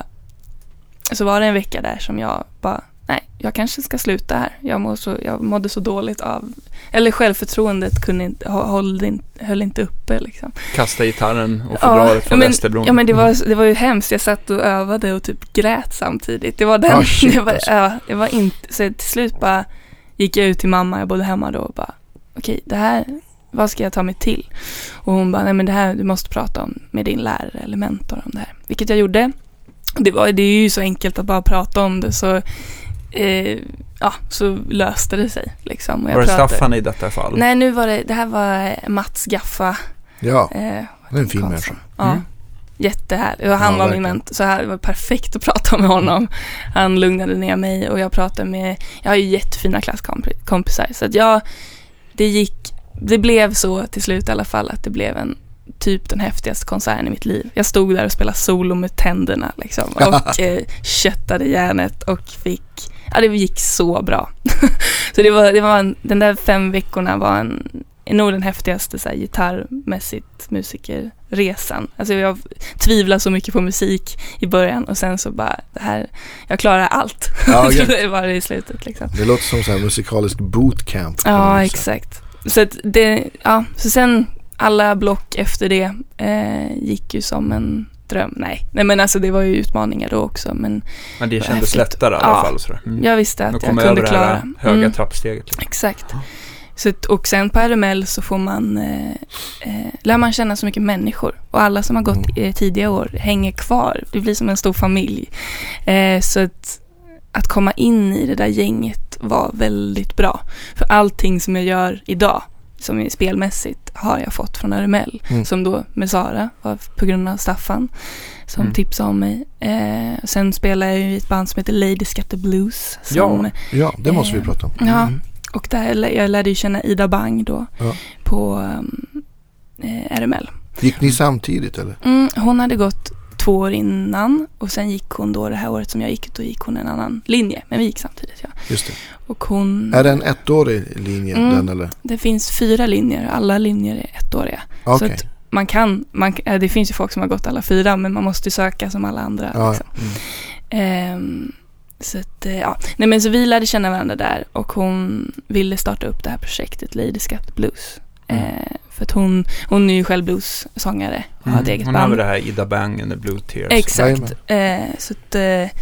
så var det en vecka där som jag bara, nej, jag kanske ska sluta här. Jag, må så, jag mådde så dåligt av, eller självförtroendet kunde inte, höll, inte, höll inte uppe liksom. kasta gitarren och Ja, fodralet från men- Västerbron. Ja men det var, det var ju hemskt. Jag satt och övade och typ grät samtidigt. Det var den, Ah, shit, det var, alltså. ja, det var inte, så till slut bara gick jag ut till mamma, jag bodde hemma då och bara okej det här, vad ska jag ta mig till? Och hon bara, nej men det här, du måste prata om med din lärare eller mentor om det här. Vilket jag gjorde. Det, var, det är ju så enkelt att bara prata om det så, eh, ja, så löste det sig liksom. Och jag var det pratade- Staffan i detta fall? Nej nu var det, det här var Mats Gaffa. Ja, Eh, det är en fin människa. Ja. Mm. Jättehärlig. Och han Ja, var min mentor, så här, det var perfekt att prata med honom. Han lugnade ner mig och jag pratade med, jag har ju jättefina klasskompisar. Så att jag, det gick, det blev så till slut i alla fall att det blev en typ den häftigaste konserten i mitt liv. Jag stod där och spelade solo med tänderna liksom och eh, köttade järnet och fick, ja det gick så bra. så det var, det var en, den där fem veckorna var en, nog den häftigaste så här, gitarrmässigt musikerresan. Alltså jag tvivlade så mycket på musik i början och sen så bara, det här, jag klarar allt. Ja, okej. det var det i slutet liksom. Det låter som så här musikalisk bootcamp. Ja, exakt. Så att det, ja, så sen alla block efter det eh, gick ju som en dröm. Nej, nej men alltså det var ju utmaningar då också men Men det kändes häftigt. lättare i alla Ja. fall. Sådär. Mm. jag visste att jag kunde över det här klara. höga Mm. trappsteget. Liksom. Exakt. Så, och sen på RML så får man, eh, eh, lär man känna så mycket människor. Och alla som har gått eh, tidiga år hänger kvar. Det blir som en stor familj. Eh, så att, att komma in i det där gänget var väldigt bra. För allting som jag gör idag, som spelmässigt, har jag fått från RML. Mm. Som då med Sara, var på grund av Staffan, som Mm. tipsade om mig. Eh, sen spelar jag ju i ett band som heter Lady Scatter Blues. Som, Ja. Ja, det måste vi Eh, prata om. Ja, Mm. och där, jag lärde ju känna Ida Bang då Ja. på um, eh, RML. Gick ni samtidigt eller? Mm, hon hade gått två år innan och sen gick hon då det här året som jag gick, då gick hon en annan linje. Men vi gick samtidigt ja. Just det. Och hon, Är det en ettårig linje Mm. den eller? det finns fyra linjer, alla linjer är ettåriga. Okej. Så man kan, man, eh, det finns ju folk som har gått alla fyra men man måste ju söka som alla andra. Ja, liksom. mm. Ehm, så att, eh, ja. Nej men så vi lärde känna varandra där och hon ville starta upp det här projektet Lady Scat Blues. Mm. Eh, för att hon, hon är ju själv bluessångare och har ett eget Hon har band. väl det här Ida Bang and the Blue Tears. Exakt. Eh, så att eh,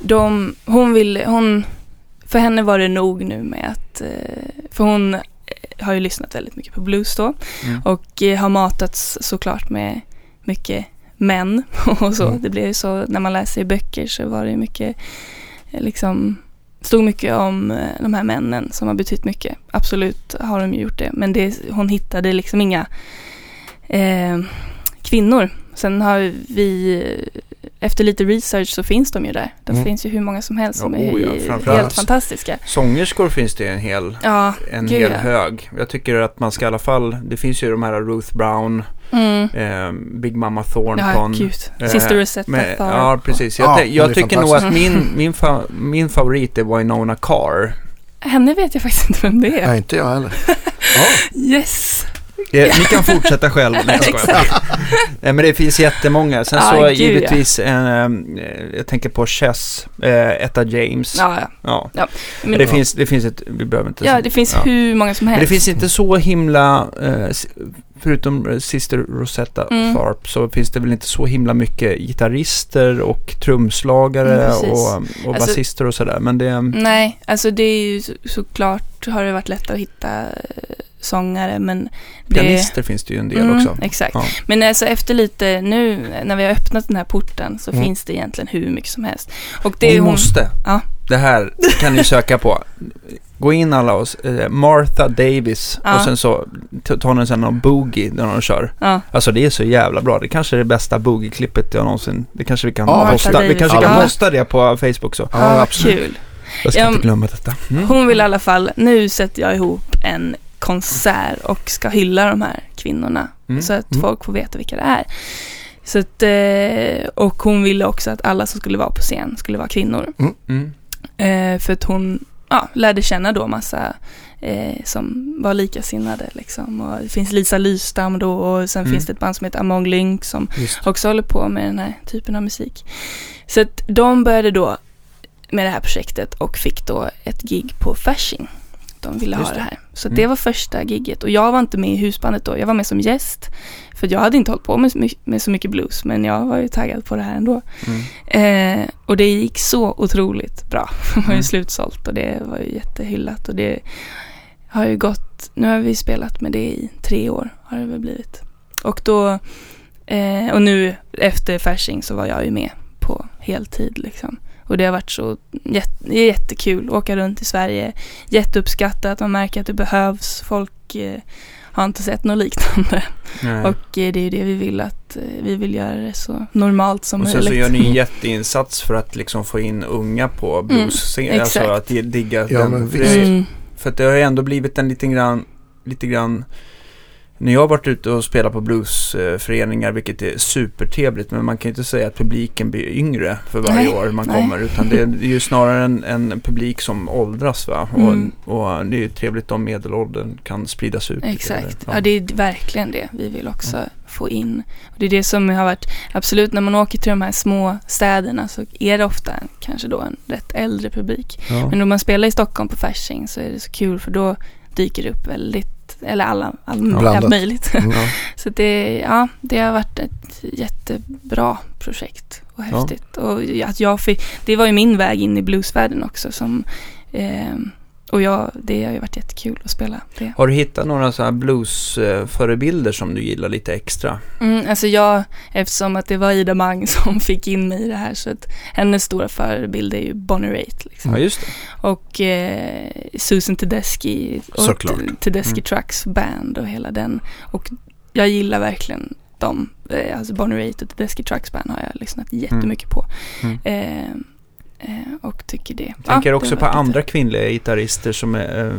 de, hon ville, hon, för henne var det nog nu med att, eh, för hon eh, har ju lyssnat väldigt mycket på blues då Mm. och eh, har matats såklart med mycket män och så. Mm. Det blev ju så när man läser i böcker så var det ju mycket eh, liksom stod mycket om eh, de här männen som har betytt mycket. Absolut har de gjort det. Men det, hon hittade liksom inga eh, kvinnor. Sen har vi, eh, efter lite research så finns de ju där. Det Mm. finns ju hur många som helst som Ja, är oh ja, helt framförallt. fantastiska. Sångerskor finns det en hel, Ja, en Gud, hel hög. Jag tycker att man ska i alla fall, det finns ju de här Ruth Brown, mm. eh, Big Mama ja Thornton. gud. Eh, Sister Rosetta med, Tharpe. ja, precis. Jag, Ja, jag tycker nog att min, min, fa- min favorit är Winona Carr. Henne vet jag faktiskt inte vem det är. Nej, inte jag heller. Ja, Yes! Eh, Ni kan fortsätta själv. Nej, jag. Nej, men det finns jättemånga. Sen Ja, så gud, ja. givetvis, eh, jag tänker på Chess, eh, Etta James. Ja, ja. Ja. Men, det, finns, det finns ett, vi behöver inte... ja, det finns ja. hur många som Men helst. det finns inte så himla, eh, förutom eh, Sister Rosetta Mm. Tharpe, så finns det väl inte så himla mycket gitarrister och trumslagare Mm, och, och Alltså- basister och sådär. Men det, Nej, alltså det är ju så, såklart har det varit lätt att hitta eh, sångare men det... Pianister finns det ju en del Mm, också. Exakt. Ja. Men alltså efter lite, nu när vi har öppnat den här porten så Mm. finns det egentligen hur mycket som helst. Och det är hon... måste. Ja. Det här kan ni söka på. Gå in alla och eh, Martha Davis Ja. och sen så tar ni sen någon boogie när de kör. Ja, Alltså det är så jävla bra. Det kanske är det bästa boogie-klippet jag någonsin... Det kanske vi kan Ja, posta. Vi kanske kan Ja. posta det på Facebook så. Ja, ja absolut. kul. Jag ska Ja, inte glömma detta. Mm. Hon vill i alla fall, nu sätter jag ihop en konsert och ska hylla de här kvinnorna. Mm. Så att Mm. folk får veta vilka det är. Så att, eh, och hon ville också att alla som skulle vara på scen skulle vara kvinnor. Mm. Eh, för att hon ja, lärde känna då massa eh, som var likasinnade liksom. Och det finns Lisa Lystam då och sen Mm. finns det ett band som heter Among Lynx som Just. också håller på med den här typen av musik. Så att de började då med det här projektet och fick då ett gig på Fasching. De ville Just ha det. här. Så Mm. det var första gigget och jag var inte med i husbandet då. Jag var med som gäst. För jag hade inte hållit på med, med så mycket blues men jag var ju taggad på det här ändå. Mm. Eh, och det gick så otroligt bra. Det var ju Mm. slutsålt och det var ju jättehyllat och det har ju gått, nu har vi spelat med det i tre år har det väl blivit. Och då, eh, och nu efter Fasching så var jag ju med på heltid liksom. Och det har varit så är jättekul att åka runt i Sverige. Jätteuppskattat, man märker att det behövs. Folk eh, har inte sett något liknande. Nej. Och eh, det är ju det vi vill att, eh, vi vill göra det så normalt som Och sen möjligt. så gör ni en jätteinsats för att liksom få in unga på blues-scenen. Mm, alltså att di- digga Ja, den. men För, det, Mm. för att det har ju ändå blivit en liten grann, lite grann när jag har varit ute och spelat på bluesföreningar, vilket är supertrevligt, men man kan ju inte säga att publiken blir yngre för varje Nej, år man nej. kommer, utan det är det är ju snarare en, en publik som åldras va? Och, Mm. och det är ju trevligt om medelåldern kan spridas ut. Exakt, eller? ja. det är verkligen det vi vill också få in. Och det är det som har varit, absolut när man åker till de här små städerna så är det ofta kanske då en rätt äldre publik. Ja. Men om man spelar i Stockholm på Fasching så är det så kul för då dyker det upp väldigt, eller alla, all, allt möjligt. Mm. Ja. Så det, ja, det har varit ett jättebra projekt och Ja. häftigt. Och att jag fick, det var ju min väg in i bluesvärlden också som, eh, och jag, det har ju varit jättekul att spela det. Har du hittat några så här bluesförebilder som du gillar lite extra? Mm, alltså jag, eftersom att det var Ida Mang som fick in mig i det här så att hennes stora förebild är ju Bonnie Raitt liksom. Ja, just det. Och eh, Susan Tedeschi och Såklart. Tedeschi Mm. Trucks band och hela den. Och jag gillar verkligen dem. Eh, alltså Bonnie Raitt och Tedeschi Trucks band har jag lyssnat jättemycket på. Mm. Eh, och tycker det. Jag tänker Ja, också på var lite- andra kvinnliga gitarrister som är eh,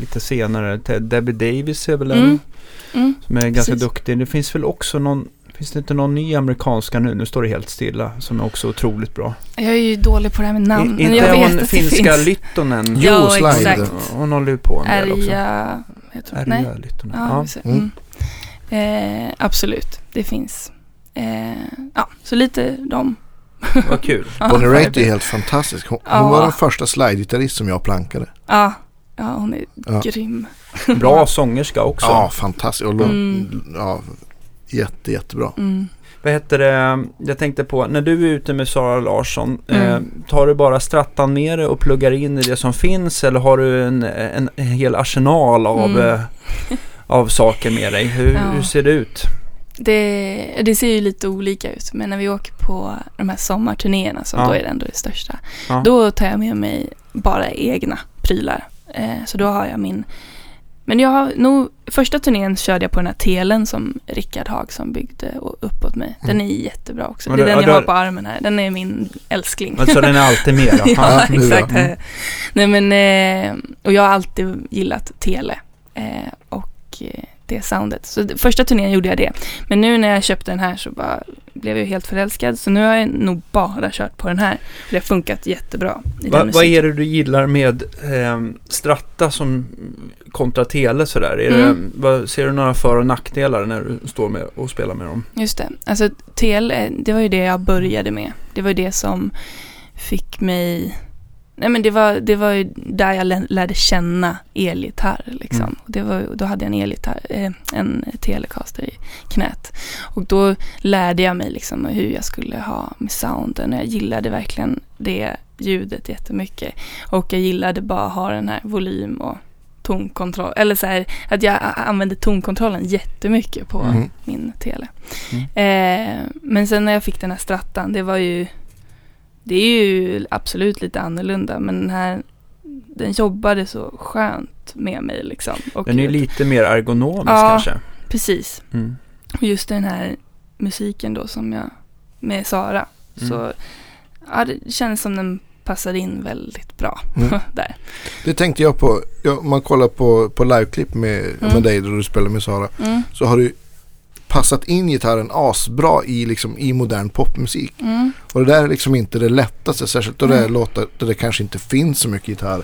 lite senare. Debbie Davis är väl en Mm. Mm. som är ganska precis. duktig. Det finns väl också någon, finns det inte någon ny amerikanska nu? Nu står det helt stilla. Som är också otroligt bra. Jag är ju dålig på det här med namn. I, men inte jag vet hon att det finska finns. Lyttonen? Jo, slide. exakt. Hon håller ju på en del också. Heter hon? Arja Lyttonen. Ja, Ja. Mm. Mm. Eh, absolut, det finns. Eh, ja, så lite dem. Vad kul. Bonnie Raitt är helt fantastisk. Hon, Ja. hon var den första slide-gitarrist som jag plankade. Ja, ja hon är Ja. grym. Bra sångerska också. Ja, fantastisk. Och Mm. ja, jätte, jättebra. Mm. Vad heter det? Jag tänkte på, när du är ute med Sara Larsson, eh, Mm. tar du bara strattan med dig och pluggar in i det som finns eller har du en, en, en hel arsenal av, Mm. eh, av saker med dig? Hur, Ja. hur ser det ut? Det, det ser ju lite olika ut, men när vi åker på de här sommarturnéerna, som Ja. då är det ändå det största, Ja. då tar jag med mig bara egna prylar. Eh, så då har jag min... Men jag har nog, första turnén körde jag på den här telen som Rickard Hagsson byggde upp åt mig. Den är jättebra också. Det är den ja, jag har på armen här. Den är min älskling. Alltså den är alltid med då? ja, exakt. Mm. Nej men, eh, och jag har alltid gillat tele. Eh, och eh, det soundet. Så första turnén gjorde jag det. Men nu när jag köpte den här så bara blev jag helt förälskad. Så nu har jag nog bara kört på den här. För det har funkat jättebra. Va, vad är det du gillar med eh, Stratta som kontra Tele sådär? Är Mm. det, vad, ser du några för och nackdelar när du står med och spelar med dem? Just det. Alltså TL, eh, det var ju det jag började med. Det var ju det som fick mig... Nej men det var, det var ju där jag lä- lärde känna elgitarr liksom. Mm. Och det var, då hade jag en elgitarr, eh, en Telecaster i knät. Och då lärde jag mig liksom hur jag skulle ha med sounden. Jag gillade verkligen det ljudet jättemycket. Och jag gillade bara ha den här volym och tonkontroll, eller så här, att jag använde tonkontrollen jättemycket på Mm. min tele. Mm. Eh, men sen när jag fick den här strattan, det var ju, det är ju absolut lite annorlunda, men den här, den jobbade så skönt med mig liksom. Och Den är ju lite mer ergonomisk Ja. kanske. Precis. Mm. Och just den här musiken då som jag, med Sara, Mm. så ja, det känns som den passade in väldigt bra Mm. där. Det tänkte jag på. Ja, om man kollar på, på liveklipp med, Mm. med dig där du spelar med Sara. Mm. Så har du passat in gitarren asbra i, liksom, i modern popmusik. Mm. Och det där är liksom inte det lättaste. Särskilt då det är Mm. låtar där det kanske inte finns så mycket gitarr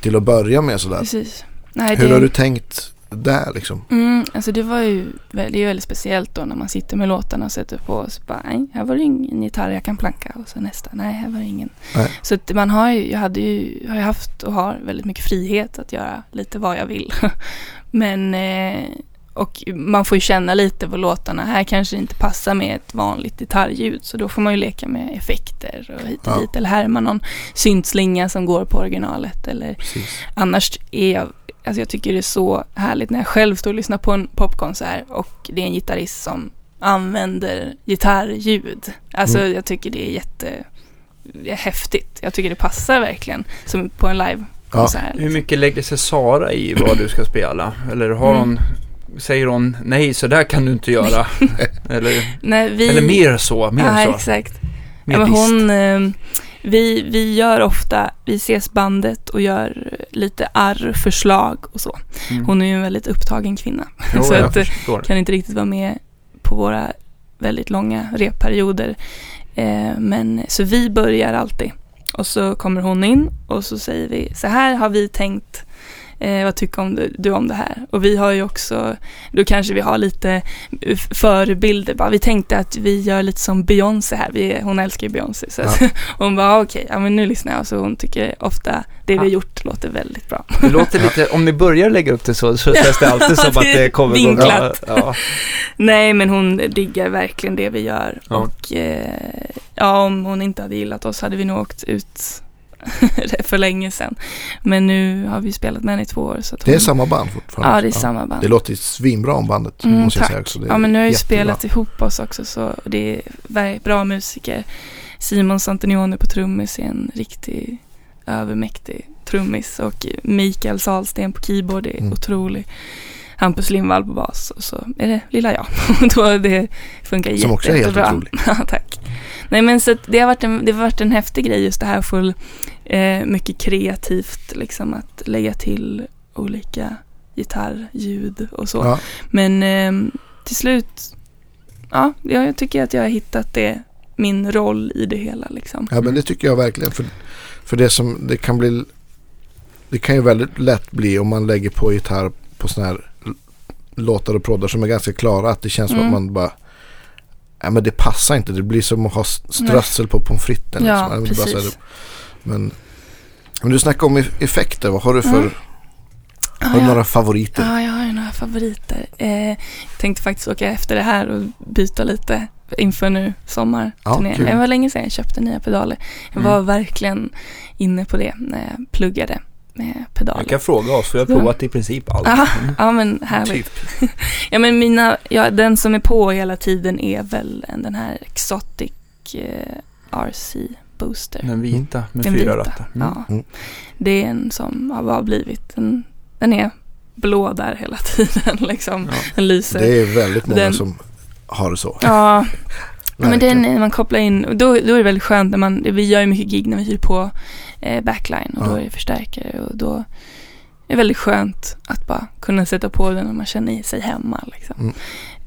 till att börja med sådär. Precis. Nej, Hur det, har du tänkt där liksom? Mm, alltså det var ju vä- det är väldigt speciellt då när man sitter med låtarna och sätter på och så bara, nej, här var det ingen gitarr jag kan planka och så nästa, nej, här var det ingen. Nej. Så att man har ju, jag hade ju, har ju haft och har väldigt mycket frihet att göra lite vad jag vill. Men, eh, och man får ju känna lite på låtarna, här kanske det inte passar med ett vanligt gitarrljud så då får man ju leka med effekter och hit och Ja. dit eller härma någon syntslinga som går på originalet eller Precis. Annars är jag, alltså jag tycker det är så härligt när jag själv står och lyssnar på en popkonsert och det är en gitarrist som använder gitarrljud. Alltså Mm. jag tycker det är jätte det är häftigt. Jag tycker det passar verkligen som på en livekonsert. Hur mycket lägger sig Sara i vad du ska spela? Eller har Mm. hon, säger hon nej så där kan du inte göra? eller, Nej, vi, eller mer så, mer ja, så. exakt. Mer Ja, hon, eh, vi, vi gör ofta, vi ses bandet och gör lite arr-förslag och så. Mm. Hon är ju en väldigt upptagen kvinna. Jo, så att, förstår. kan inte riktigt vara med på våra väldigt långa repperioder. Eh, men så vi börjar alltid. Och så kommer hon in och så säger vi så här har vi tänkt. Eh, vad tycker om du, du om det här? Och vi har ju också, då kanske vi har lite förebilder. Bara, vi tänkte att vi gör lite som Beyoncé här. Vi, hon älskar ju Beyoncé. Så att, och hon bara, ah, okej, ja men nu lyssnar jag. Så hon tycker ofta det vi har Ja. gjort låter väldigt bra. Det låter lite, om ni börjar lägga upp det så, så känns det alltid som att Det kommer vinklat. Ja, ja. Nej, men hon diggar verkligen det vi gör. Ja. Och eh, ja, om hon inte hade gillat oss hade vi nog åkt ut för länge sedan. Men nu har vi spelat med henne i två år. Så Det är hon, samma band fortfarande? Ja, det är samma band. Det låter svinbra om bandet. Mm, måste jag tack. säga också. Ja, men nu har vi jättebra. spelat ihop oss också så det är bra musiker. Simon Santinioni på trummis är en riktig övermäktig trummis och Mikael Salsten på keyboard är Mm. otrolig. Hampus Lindvall på bas och så är det lilla jag. Då det funkar Som jätte, också är helt jättebra. otrolig. Ja, tack. Nej men så det har varit en, det har varit en häftig grej just det här full, eh, mycket kreativt liksom att lägga till olika gitarrljud och så. Ja, Men eh, till slut, ja, jag tycker att jag har hittat det, min roll i det hela liksom. ja, men det tycker jag verkligen. För, för det som det kan bli. Det kan ju väldigt lätt bli om man lägger på gitarr på sådana här låtar och proddar som är ganska klara. Att det känns som Mm. att man bara. Ja men det passar inte. Det blir som att ha strössel på pommes fritesen. Liksom. Är bara precis. Men, men du snackar om eff- effekter. Vad har du för, Mm. har du jag- några favoriter? Ja, jag har ju några favoriter. Eh, jag tänkte faktiskt åka efter det här och byta lite inför nu sommarturnén. Ja, det var länge sedan jag köpte nya pedaler. Jag Mm. var verkligen inne på det när jag pluggade med pedaler. Jag kan fråga oss, för jag har provat i princip allt. Aha, ja men härligt. Typ. Ja men mina, ja, den som är på hela tiden är väl en- den här Exotic eh, RC Booster. Den vita med Den fyra vita, rattar. Mm. Ja. Mm. Det är en som har blivit, den, den är blå där hela tiden liksom. Ja. Den lyser. Det är väldigt många Den- som har det så. Ja, men den, när man kopplar in, då, då är det väldigt skönt när man, vi gör ju mycket gig när vi hyr på backline och Ja. då är det förstärkare och då är det väldigt skönt att bara kunna sätta på den och man känner sig hemma liksom. Mm.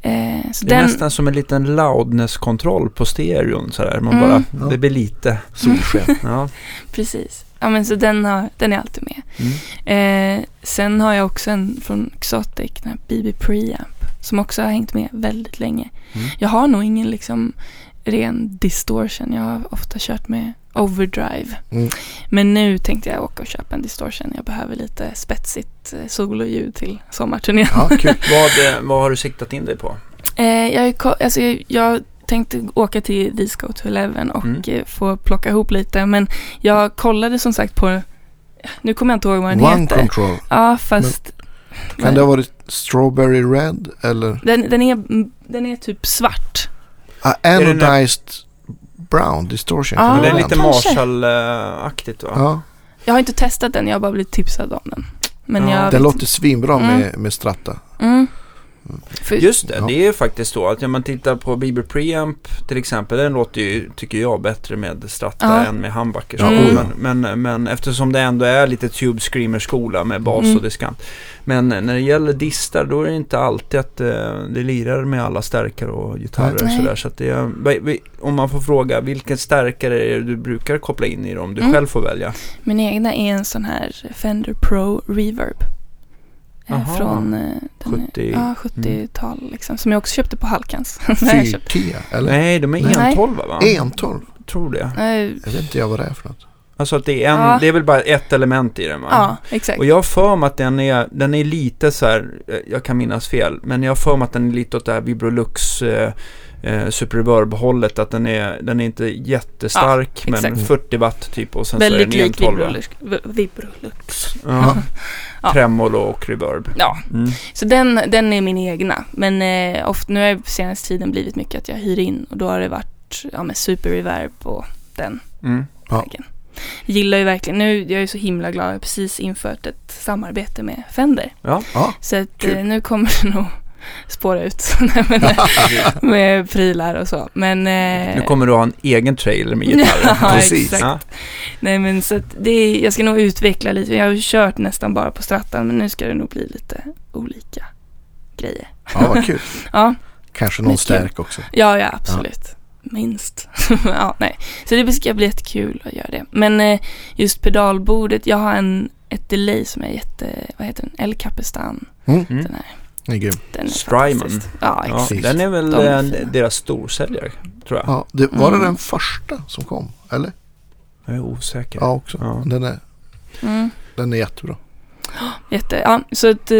Eh, så Det är den, nästan som en liten loudness-kontroll på stereon sådär. Man Mm. bara, Ja. det blir lite solsken. Ja. precis. Ja men så den, har, den är alltid med. Mm. Eh, sen har jag också en från Exotic, den här BB Preamp, som också har hängt med väldigt länge. Mm. Jag har nog ingen liksom ren distortion. Jag har ofta kört med overdrive. Mm. Men nu tänkte jag åka och köpa en distortion. Jag behöver lite spetsigt eh, sololjud till sommarturnén. Ja, kul. Vad, eh, vad har du siktat in dig på? Eh, jag, alltså, jag, jag tänkte åka till Disco to Eleven och Mm. eh, få plocka ihop lite. Men jag kollade som sagt på Nu kommer jag inte ihåg vad den One heter. Control. Ja, fast Kan det ha varit Strawberry Red eller den, den, är, den är typ svart. där- Anodized Brown Distortion? Men det är lite. Marshall-aktigt va? Ja, Jag har inte testat den, jag har bara blivit tipsad om den. Men Ja. jag den låter svinbra Mm. med, med Stratta. Mm. För, Just det, Ja. det är ju faktiskt så att om man tittar på Bieber Preamp till exempel, den låter ju, tycker jag, bättre med Stratta Ja. än med oh ja. men, men, men eftersom det ändå är lite Tube Screamer-skola med bas Mm. och diskant. Men när det gäller distar, då är det inte alltid att eh, det lirar med alla stärkare och gitarrer och sådär. Så att det är, om man får fråga, vilken stärkare är det du brukar koppla in i dem? Du Mm. själv får välja. Min egna är en sån här Fender Pro Reverb. Eh, Aha. Från eh, den, 70. Ja, 70-tal liksom. Som jag också köpte på Halkans. När jag köpte- 410 eller? Nej, de är Nej. 112 va? 112? tror det. Jag vet inte jag vad det är för något. Alltså att det är, en, Ja. det är väl bara ett element i den va? Ja, exakt. Och jag har för mig att den är, den är lite så här, eh, jag kan minnas fel, men jag har för mig att den är lite åt det här Vibrolux eh, eh, Super Reverb-hållet, att den är, den är inte jättestark, Ja, men exakt. 40 watt typ och sen Väldigt så är den lik 112. Vibrolux. Vibrolux. Ja, Ja. tremolo och reverb. Ja, Mm. så den, den är min egna. Men eh, ofta, nu har det senaste tiden blivit mycket att jag hyr in och då har det varit ja, med super reverb och den Mm. Ja. Jag gillar ju verkligen, nu jag är så himla glad, jag har precis infört ett samarbete med Fender. Ja, Ja, Så att, eh, nu kommer det nog spåra ut Nej, men, eh, med prylar och så. Men, eh, nu kommer du ha en egen trailer med gitarrer. Ja, Precis. exakt. Ja. Nej men så att det är, jag ska nog utveckla lite. Jag har ju kört nästan bara på strattan men nu ska det nog bli lite olika grejer. ja vad kul. Ja, Kanske någon Mycket. stärk också. ja, ja absolut. Minst. ja, nej. Så det ska bli jättekul att göra det. Men eh, just pedalbordet, jag har en, ett delay som är jätte, vad heter den? El Capistan. Mm. Mm. Den här. Den är grym. Den är Strymon. Ja, exakt. Den är väl De är eh, fina. deras storsäljare, tror jag. Ja, det, var Mm. det den första som kom? Eller? Jag är osäker. Ja, också. Ja. Den, är, Mm. den är jättebra. Jätte, ja, så att eh,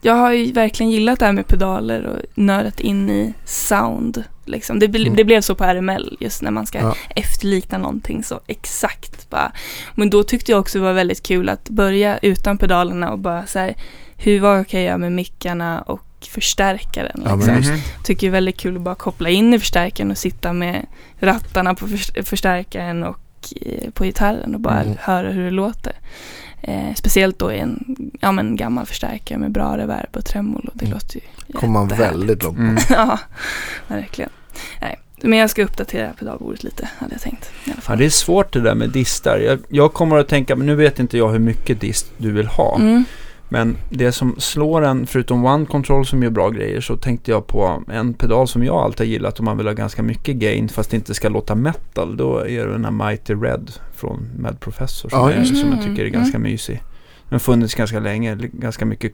jag har ju verkligen gillat det här med pedaler och nördat in i sound. Liksom. Det, bl- Mm. det blev så på RML just när man ska Ja. efterlikna någonting så exakt bara. Men då tyckte jag också det var väldigt kul att börja utan pedalerna och bara så här, hur vad kan jag göra med mickarna och förstärkaren. Ja, Liksom. visst. Mhm. Tycker det är väldigt kul att bara koppla in i förstärkaren och sitta med rattarna på förs- förstärkaren och eh, på gitarren och bara Mm. höra hur det låter. Eh, speciellt då i en ja, men gammal förstärkare med bra reverb och tremolo. Det Mm. låter ju kommer man väldigt långt på. Mm. ja, verkligen. Nej, men jag ska uppdatera pedalbordet lite, hade jag tänkt. I alla Ja, fall. det är svårt det där med distar. Jag, jag kommer att tänka, men nu vet inte jag hur mycket dist du vill ha. Mm. Men det som slår en, förutom One Control som gör bra grejer, så tänkte jag på en pedal som jag alltid har gillat om man vill ha ganska mycket gain fast det inte ska låta metal. Då är det den här Mighty Red från Mad Professor som, Ja, är, som jag tycker är Mm. ganska mysig. Den funnits ganska länge, ganska mycket,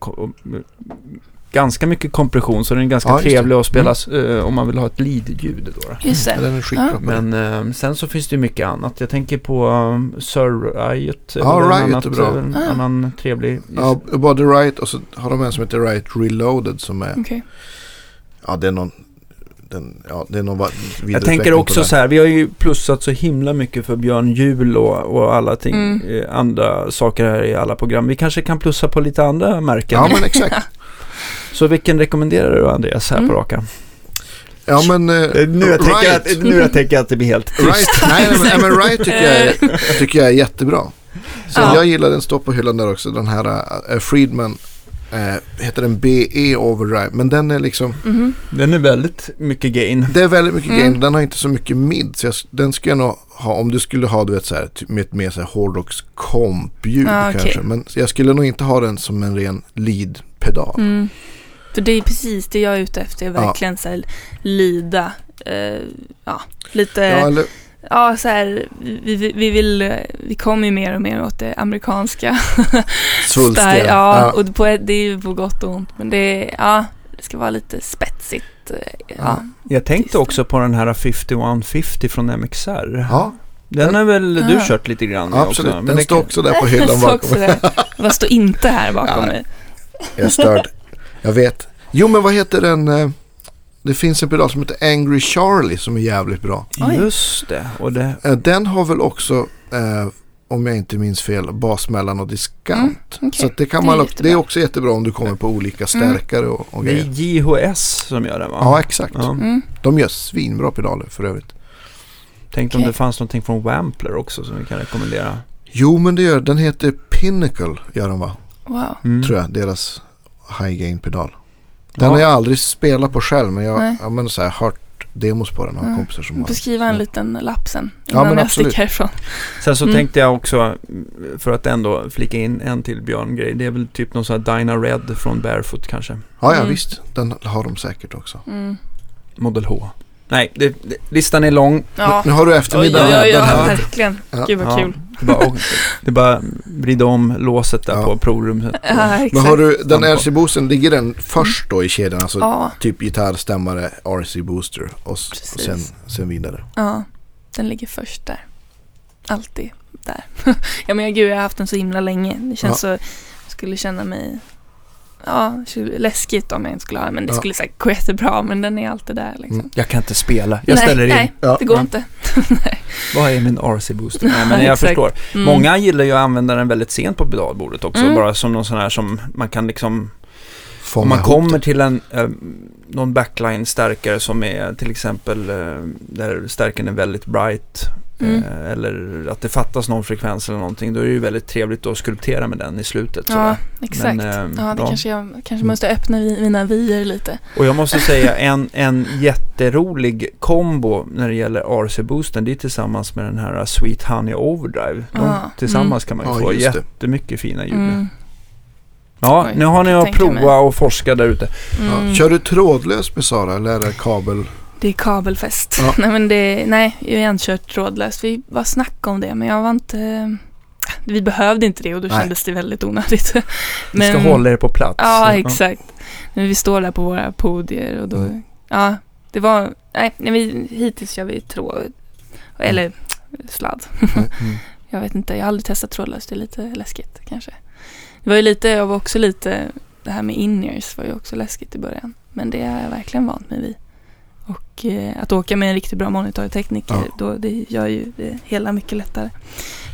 ganska mycket kompression så den är ganska Ja, trevlig att spela eh, om man vill ha ett lead-ljud. Då, då. Just Ja, det. den är det. Men eh, sen så finns det ju mycket annat. Jag tänker på um, Sir Riot. är Ja, Riot annat, är bra. En Ah. annan trevlig. Ja, både Riot och så har de en som heter Riot Reloaded som är, Okej. ja det är någon, den, ja det är någon Jag tänker också så här, vi har ju plussat så himla mycket för Björn Jul och, och alla ting, Mm. eh, andra saker här i alla program. Vi kanske kan plussa på lite andra märken. Ja men exakt. Så vilken rekommenderar du Andreas här Mm. på rakan? Ja men eh, Nu jag, tänker Riot, att, nu jag tänker att det blir helt tyst. Riot, nej, nej, men, men Riot tycker jag, är, tycker jag är jättebra. Så Ja. jag gillar den, står på hyllan där också, den här uh, Friedman. Eh, heter den BE Overdrive. Men den är liksom, Mhm. Den är väldigt mycket gain. det är väldigt mycket Mm. gain. Den har inte så mycket mid. Så jag, den skulle jag nog ha, om du skulle ha du vet så här, typ med ett mer så här hårdrocks kompljud Ah, okej. kanske. Men jag skulle nog inte ha den som en ren lead-pedal. Mm. För det är precis det jag är ute efter, är Ja. verkligen så här lida. Eh, ja, lite, Ja, ja, så här, vi, vi, vi vill, eh, vi kommer ju mer och mer åt det amerikanska. svulstiga. Ja, Ja. och på, det är ju på gott och ont, men det, ja, det ska vara lite spetsigt. eh, Ja. Ja. Jag tänkte också på den här 5150 från MXR. ja, Den har väl du Ja. kört lite grann med absolut. också? men den det står också där på hyllan bakom mig. Vad står inte här bakom Ja. mig? Jag är störd. Jag vet. Jo men vad heter den? Det finns en pedal som heter Angry Charlie som är jävligt bra. Just det. Och det Eh, Den har väl också eh, om jag inte minns fel, basmellan och diskant. Mm, okej. Så att det, kan Det är man, det, är också jättebra om du kommer på olika stärkare och, och Det är grejer. JHS som gör det va? Ja, exakt. Ja. Mm. De gör svinbra pedaler för övrigt. Tänkte om Okej. det fanns någonting från Wampler också som vi kan rekommendera. Jo, men det gör Den heter Pinnacle, gör de va? Wow. Mm. Tror jag. Deras high gain pedal. Den Ja. har jag aldrig spelat på själv, men jag Nej. har men så här, hört demos på den. Har Mm. kompisar som har. Beskriva en Ja. liten lapp sen Ja, innan men jag sticker härifrån. Sen så Mm. tänkte jag också, för att ändå flika in en till Björn-grej. Det är väl typ någon sån här Dyna Red från Barefoot kanske. Ja, ja Mm. visst. Den har de säkert också. Mm. Model H. Nej, det, det, listan är lång. Ja. Nu har du eftermiddagen. den ja, här. verkligen. Ja. Gud vad Ja. kul. Det bara, det är bara vrida om låset där Ja. på provrummet. Ja. Men har du den Stanna på. RC-boosten, ligger den först då i kedjan? Alltså Ja, typ gitarrstämmare, RC-booster och, s- och Precis. sen, sen vidare. ja, den ligger först där. Alltid där. ja men gud, jag har haft den så himla länge. Det känns så, jag skulle känna mig, ja, läskigt om jag inte skulle ha. Men det Ja. skulle säkert gå jättebra, men den är alltid där liksom. Mm. Jag kan inte spela. Jag nej, ställer in. Nej, Ja. det går Ja. inte. Vad är min RC-booster? Nej, men jag Exakt. förstår. Mm. Många gillar ju att använda den väldigt sent på pedalbordet också. Mm. Bara som någon sån här som man kan liksom... Fånga om man kommer det. till en... Eh, någon backline-stärkare som är till exempel eh, där stärken är väldigt bright. Mm. Eh, eller att det fattas någon frekvens eller någonting. Då är det ju väldigt trevligt att skulptera med den i slutet. Ja, sådär. exakt. Men, eh, ja, det ja. kanske jag kanske måste öppna mina vyer lite. Och jag måste säga en, en jätterolig kombo när det gäller RC-boosten. Det är tillsammans med den här Sweet Honey Overdrive. De, Ja, tillsammans kan man ju Ja, få jättemycket fina ljud. Mm. Ja, nu har ni jag att mig. prova och forska där ute. Mm. Ja. Kör du trådlöst med Sara eller är det kabel? Det är kabelfäst. Ja. Nej, men det, nej, jag har inte kört trådlöst. Vi var snack om det, men jag var inte... Vi behövde inte det och då Nej. kändes det väldigt onödigt. Ni ska hålla er på plats. Ja, exakt. Men vi står där på våra podier och då... Mm. Ja, det var... Nej, nej vi, hittills kör vi tråd... Eller sladd. Mm. Jag vet inte, jag har aldrig testat trådlöst. Det är lite läskigt kanske. Det var ju lite, jag var också lite... Det här med in-ears var ju också läskigt i början. Men det är jag verkligen vant mig vid. Och eh, att åka med en riktigt bra monitortekniker, Ja. då, det gör ju det hela mycket lättare.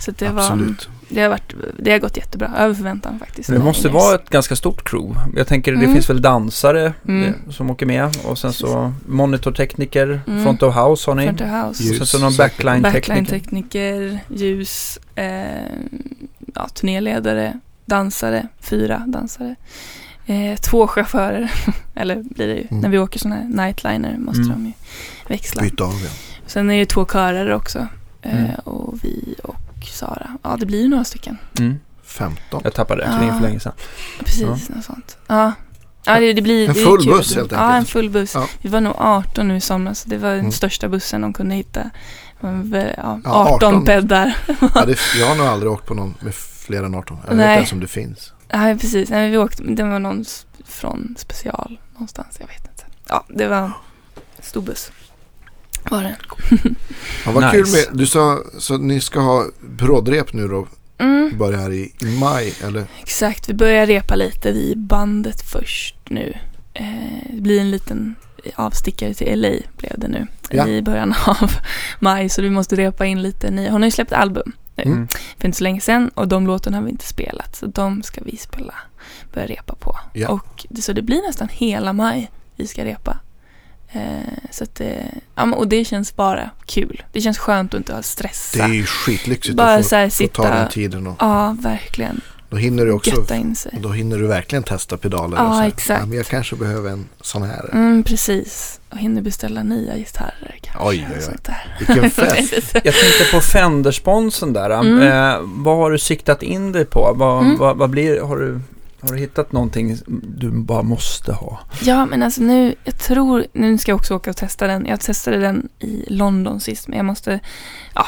Så det, var, det, har varit, det har gått jättebra, över förväntan faktiskt. Det måste vara ett ganska stort crew. Jag tänker det Mm. finns väl dansare Mm. eh, som åker med och sen så monitortekniker, Mm. front of house har ni. Front of house. Ljus. Och sen så någon backline-tekniker. Backline-tekniker, ljus, eh, ja, turnéledare, dansare, fyra dansare. Eh, två chaufförer, eller blir det ju. Mm. När vi åker sådana här nightliner måste Mm. de ju växla. Byta av ja. Sen är det ju två körer också. Eh, Mm. Och vi och Sara. Ja, det blir ju några stycken. Mm. 15. Jag tappade räkningen Ja. för länge sedan. Precis, något sånt. Ja. Ja, det, det blir En det full kul. buss, helt Ja, enkelt. en full buss. Ja. Vi var nog 18 nu i somras. så Det var den Mm. största bussen de kunde hitta. Det Ja, Ja, 18, 18. bäddar. Ja, det, jag har nog aldrig åkt på någon med fler än 18. Jag vet Nej. inte ens om det finns. Nej, precis. Nej, vi åkte, det var någon från special någonstans. Jag vet inte. Ja, det var en stor buss. Var det. Ja, vad Nice. kul med, du sa så ni ska ha brådrep nu då, Mm, börjar här i, i maj eller? exakt. Vi börjar repa lite vid bandet först nu. Eh, det blir en liten avstickare till LA blev det nu. Ja. I början av maj. Så vi måste repa in lite nya. Hon har ju släppt album nu. Mm. För inte så länge sedan. Och de låtarna har vi inte spelat. Så de ska vi spela, börja repa på. Ja. Och det, så det blir nästan hela maj vi ska repa. Eh, så att det, ja, men- och det känns bara kul. Det känns skönt att inte ha Det stressa. är ju skitlyxigt Bara att så här få, få ta sitta- den tiden och Ja, verkligen. Då hinner du också, Götta in sig. då hinner du verkligen testa pedaler. Ja, och så exakt. Ja, men jag kanske behöver en sån här. Mm, precis. Och hinner beställa nya gitarrer kanske. Oj, oj, oj. Vilken fest. Jag tänkte på Fender-sponsen där. Mm. Eh, vad har du siktat in dig på? Vad, Mm. vad, vad blir, har, du, har du hittat någonting du bara måste ha? Ja, men alltså nu, jag tror, nu ska jag också åka och testa den. Jag testade den i London sist, men jag måste, ja,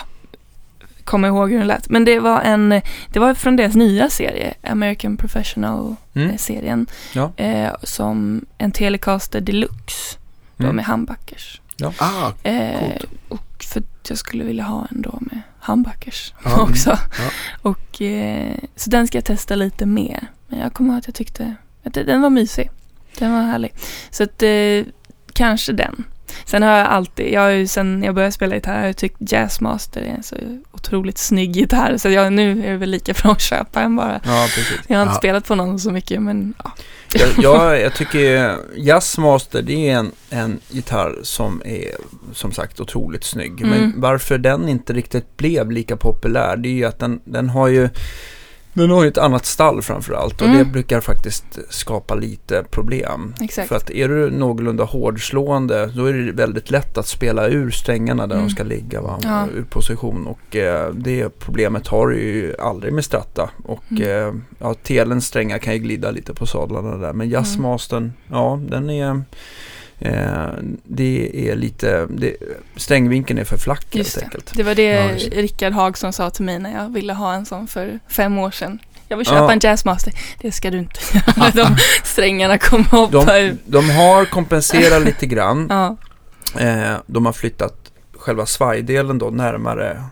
komma ihåg hur den lät. Men det var en, det var från deras nya serie, American Professional-serien, Mm. Ja. eh, som en Telecaster Deluxe, då Mm. med humbuckers. Ah, Eh, och för att jag skulle vilja ha en då med humbuckers Ja. också. Ja. Och, eh, så den ska jag testa lite mer. Men jag kommer ihåg att jag tyckte att den var mysig. Den var härlig. Så att eh, kanske den. Sen har jag alltid, jag har ju sen jag började spela gitarr, har jag tyckt Jazzmaster är en så otroligt snygg gitarr. Så jag, nu är det väl lika bra att köpa en bara. Ja, precis. Jag har inte Ja. spelat på någon så mycket, men ja. Jag, jag, jag tycker Jazzmaster det är en, en gitarr som är som sagt otroligt snygg. Men Mm. varför den inte riktigt blev lika populär det är ju att den, den har ju den har ju ett annat stall framförallt och Mm. det brukar faktiskt skapa lite problem. Exakt. För att är du någorlunda hårdslående då är det väldigt lätt att spela ur strängarna där Mm. de ska ligga va? Ja. ur position. Och eh, det problemet har du ju aldrig med Stratta. Och Mm. eh, ja, telens strängar kan ju glida lite på sadlarna där. Men jazzmastern, ja den är... Eh, det är lite, det, strängvinkeln är för flack Just helt det. enkelt. Det var det Ja. Rickard Hagsson sa till mig när jag ville ha en sån för fem år sedan. Jag vill Ja. köpa en Jazzmaster. Det ska du inte göra. De strängarna kommer hoppa De, ur. de har kompenserat lite grann. Ja, Eh, de har flyttat själva svajdelen då närmare